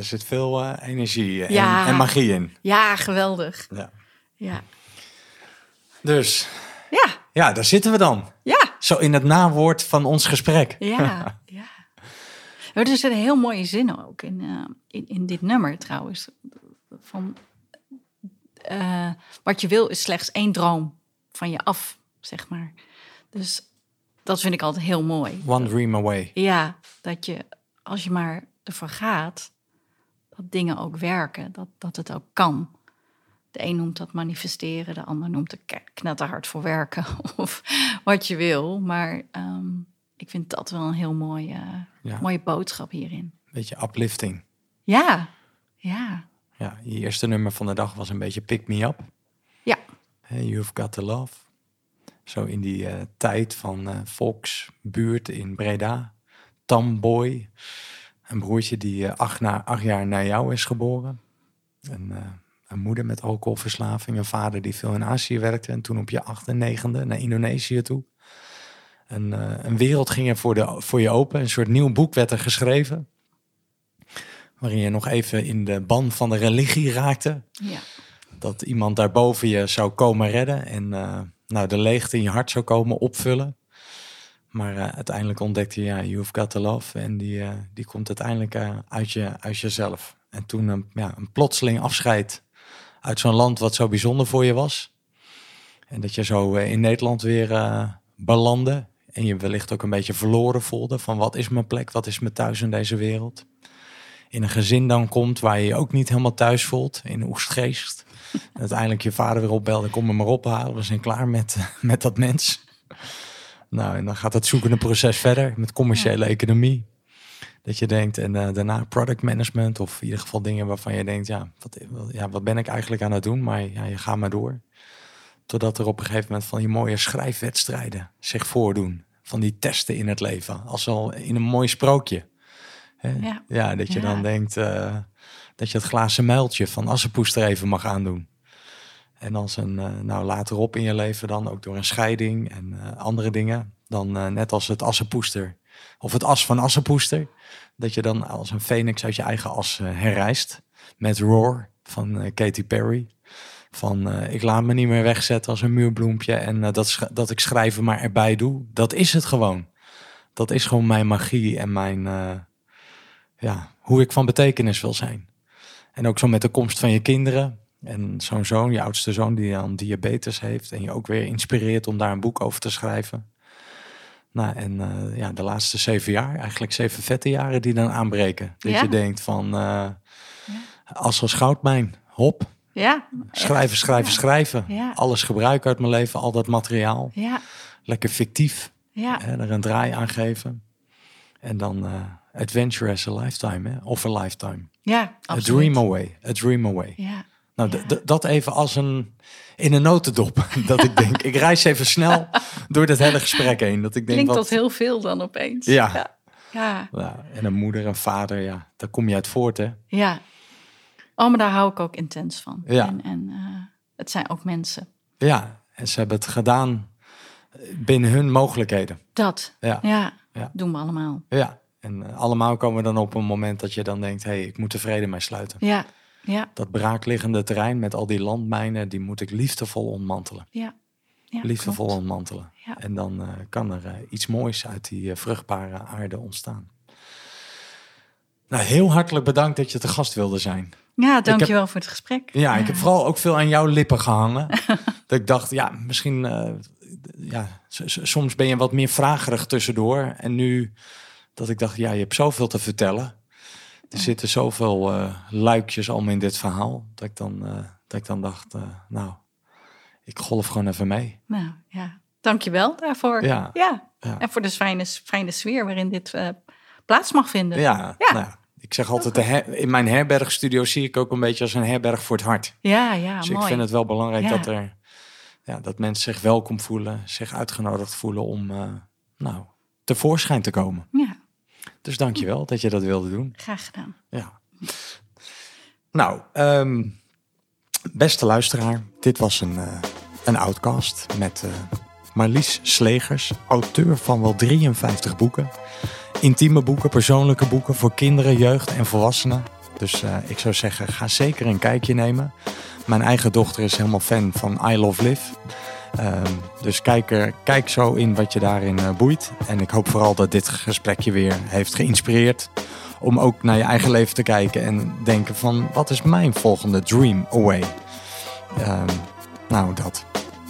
zit veel eh, energie en, Ja. en magie in. Ja, geweldig. Ja. Ja. Dus Ja, ja, daar zitten we dan. ja, Zo in het nawoord van ons gesprek. ja, ja. Er zitten heel mooie zinnen ook in, eh, in, in dit nummer trouwens. Van, eh, wat je wil is slechts één droom van je af, zeg maar. Dus dat vind ik altijd heel mooi. One dream away. Ja, dat je als je maar ervoor gaat, dat dingen ook werken, dat, dat het ook kan. De een noemt dat manifesteren, de ander noemt er knetterhard voor werken of wat je wil. Maar ehm, ik vind dat wel een heel mooie, Ja. mooie boodschap hierin. Beetje uplifting. Ja, ja, Ja, je eerste nummer van de dag was een beetje Pick Me Up. ja, Hè, You've Got to Love. Zo in die eh, tijd van eh volksbuurt in Breda. Tamboy. Een broertje die eh, acht, na, acht jaar na jou is geboren. En, eh, een moeder met alcoholverslaving. Een vader die veel in Azië werkte. En toen op je acht en negende naar Indonesië toe. En, eh, een wereld ging er voor, de, voor je open. Een soort nieuw boek werd er geschreven. Waarin je nog even in de ban van de religie raakte ja. dat iemand daarboven je zou komen redden en nou, de leegte in je hart zou komen opvullen. Maar eh, uiteindelijk ontdekte je, ja, you've got to love. En die, eh, die komt uiteindelijk eh, uit, je, uit jezelf. En toen een, ja, een plotseling afscheid uit zo'n land wat zo bijzonder voor je was. En dat je zo in Nederland weer belandde. En je wellicht ook een beetje verloren voelde van wat is mijn plek, wat is mijn thuis in deze wereld. In een gezin dan komt waar je je ook niet helemaal thuis voelt, in Oestgeest. Uiteindelijk je vader weer opbelde, kom me maar ophalen, we zijn klaar met, met dat mens. Nou, en dan gaat het zoekende proces verder met commerciële economie. Dat je denkt, en eh, daarna product management, of in ieder geval dingen waarvan je denkt, ja wat, ja, wat ben ik eigenlijk aan het doen? Maar ja, je gaat maar door. Totdat er op een gegeven moment van die mooie schrijfwedstrijden zich voordoen. Van die testen in het leven. Als al in een mooi sprookje. Hè? Ja. Ja, dat je dan denkt eh, dat je het glazen muiltje van Assepoester even mag aandoen. En als een, eh, nou later op in je leven dan ook door een scheiding en eh, andere dingen. Dan eh, net als het Assepoester of het as van Assepoester. Dat je dan als een phoenix uit je eigen as herrijst. Met Roar van Katy Perry. Van ik laat me niet meer wegzetten als een muurbloempje. En dat, dat ik schrijven maar erbij doe. Dat is het gewoon. Dat is gewoon mijn magie en mijn, ja, hoe ik van betekenis wil zijn. En ook zo met de komst van je kinderen. En zo'n zoon, je oudste zoon, die dan diabetes heeft. En je ook weer inspireert om daar een boek over te schrijven. Nou, en eh, ja, de laatste zeven jaar, eigenlijk zeven vette jaren die dan aanbreken. Dat Ja. je denkt van, eh als als goudmijn, hop, Ja. schrijven, schrijven, Ja. schrijven. Ja. Alles gebruiken uit mijn leven, al dat materiaal. Ja. Lekker fictief, Ja. hè, er een draai aan geven. En dan eh, adventure as a lifetime, hè, of a lifetime. Ja. A dream away, a dream away. Ja. Nou, Ja. dat even als een in een notendop. dat ik denk, ik reis even snel door dit hele gesprek heen. Dat ik denk, Klinkt tot heel veel dan opeens. Ja. Ja. Ja. Ja, en een moeder en vader, ja, daar kom je uit voort, hè? ja. Oh, maar daar hou ik ook intens van. Ja. En, en eh, het zijn ook mensen. Ja, en ze hebben het gedaan binnen hun mogelijkheden. Dat. Ja, Ja. Ja. Doen we allemaal. ja. En eh, allemaal komen we dan op een moment dat je dan denkt, hé, hey, ik moet tevreden mee sluiten. Ja. Ja. Dat braakliggende terrein met al die landmijnen, die moet ik liefdevol ontmantelen. Ja. ja liefdevol klopt. ontmantelen. Ja. En dan eh, kan er eh, iets moois uit die eh, vruchtbare aarde ontstaan. Nou, heel hartelijk bedankt dat je te gast wilde zijn. Ja, dankjewel voor het gesprek. Ja, ik heb vooral ook veel aan jouw lippen gehangen. dat ik dacht, ja, misschien, ja, soms ben je wat meer vragerig tussendoor. En nu dat ik dacht, ja, je hebt zoveel te vertellen. Er zitten zoveel eh, luikjes allemaal in dit verhaal. Dat ik dan, eh, dat ik dan dacht, eh, nou, ik golf gewoon even mee. Nou, ja. Dankjewel daarvoor. Ja. ja. Ja. En voor de fijne, fijne sfeer waarin dit plaats mag vinden. Ja, Ja. Nou, ja, ik zeg altijd, de her- in mijn herbergstudio zie ik ook een beetje als een herberg voor het hart. Ja, ja, dus mooi. ik vind het wel belangrijk Ja. dat, er, ja, dat mensen zich welkom voelen, zich uitgenodigd voelen om nou, tevoorschijn te komen. Ja, Dus dankjewel dat je dat wilde doen. graag gedaan. Ja. Nou, ehm, beste luisteraar, dit was een, uh, een outcast met uh, Marlies Slegers, auteur van wel 53 boeken. Intieme boeken, persoonlijke boeken voor kinderen, jeugd en volwassenen. Dus uh, ik zou zeggen, ga zeker een kijkje nemen. Mijn eigen dochter is helemaal fan van I Love Live. Um, dus kijk, kijk zo in wat je daarin uh, boeit. En ik hoop vooral dat dit gesprekje weer heeft geïnspireerd. Om ook naar je eigen leven te kijken en denken van wat is mijn volgende dream away. Um, nou dat.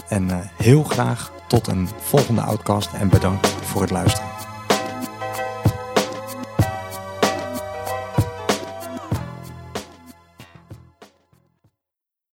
En uh, heel graag tot een volgende outcast en bedankt voor het luisteren.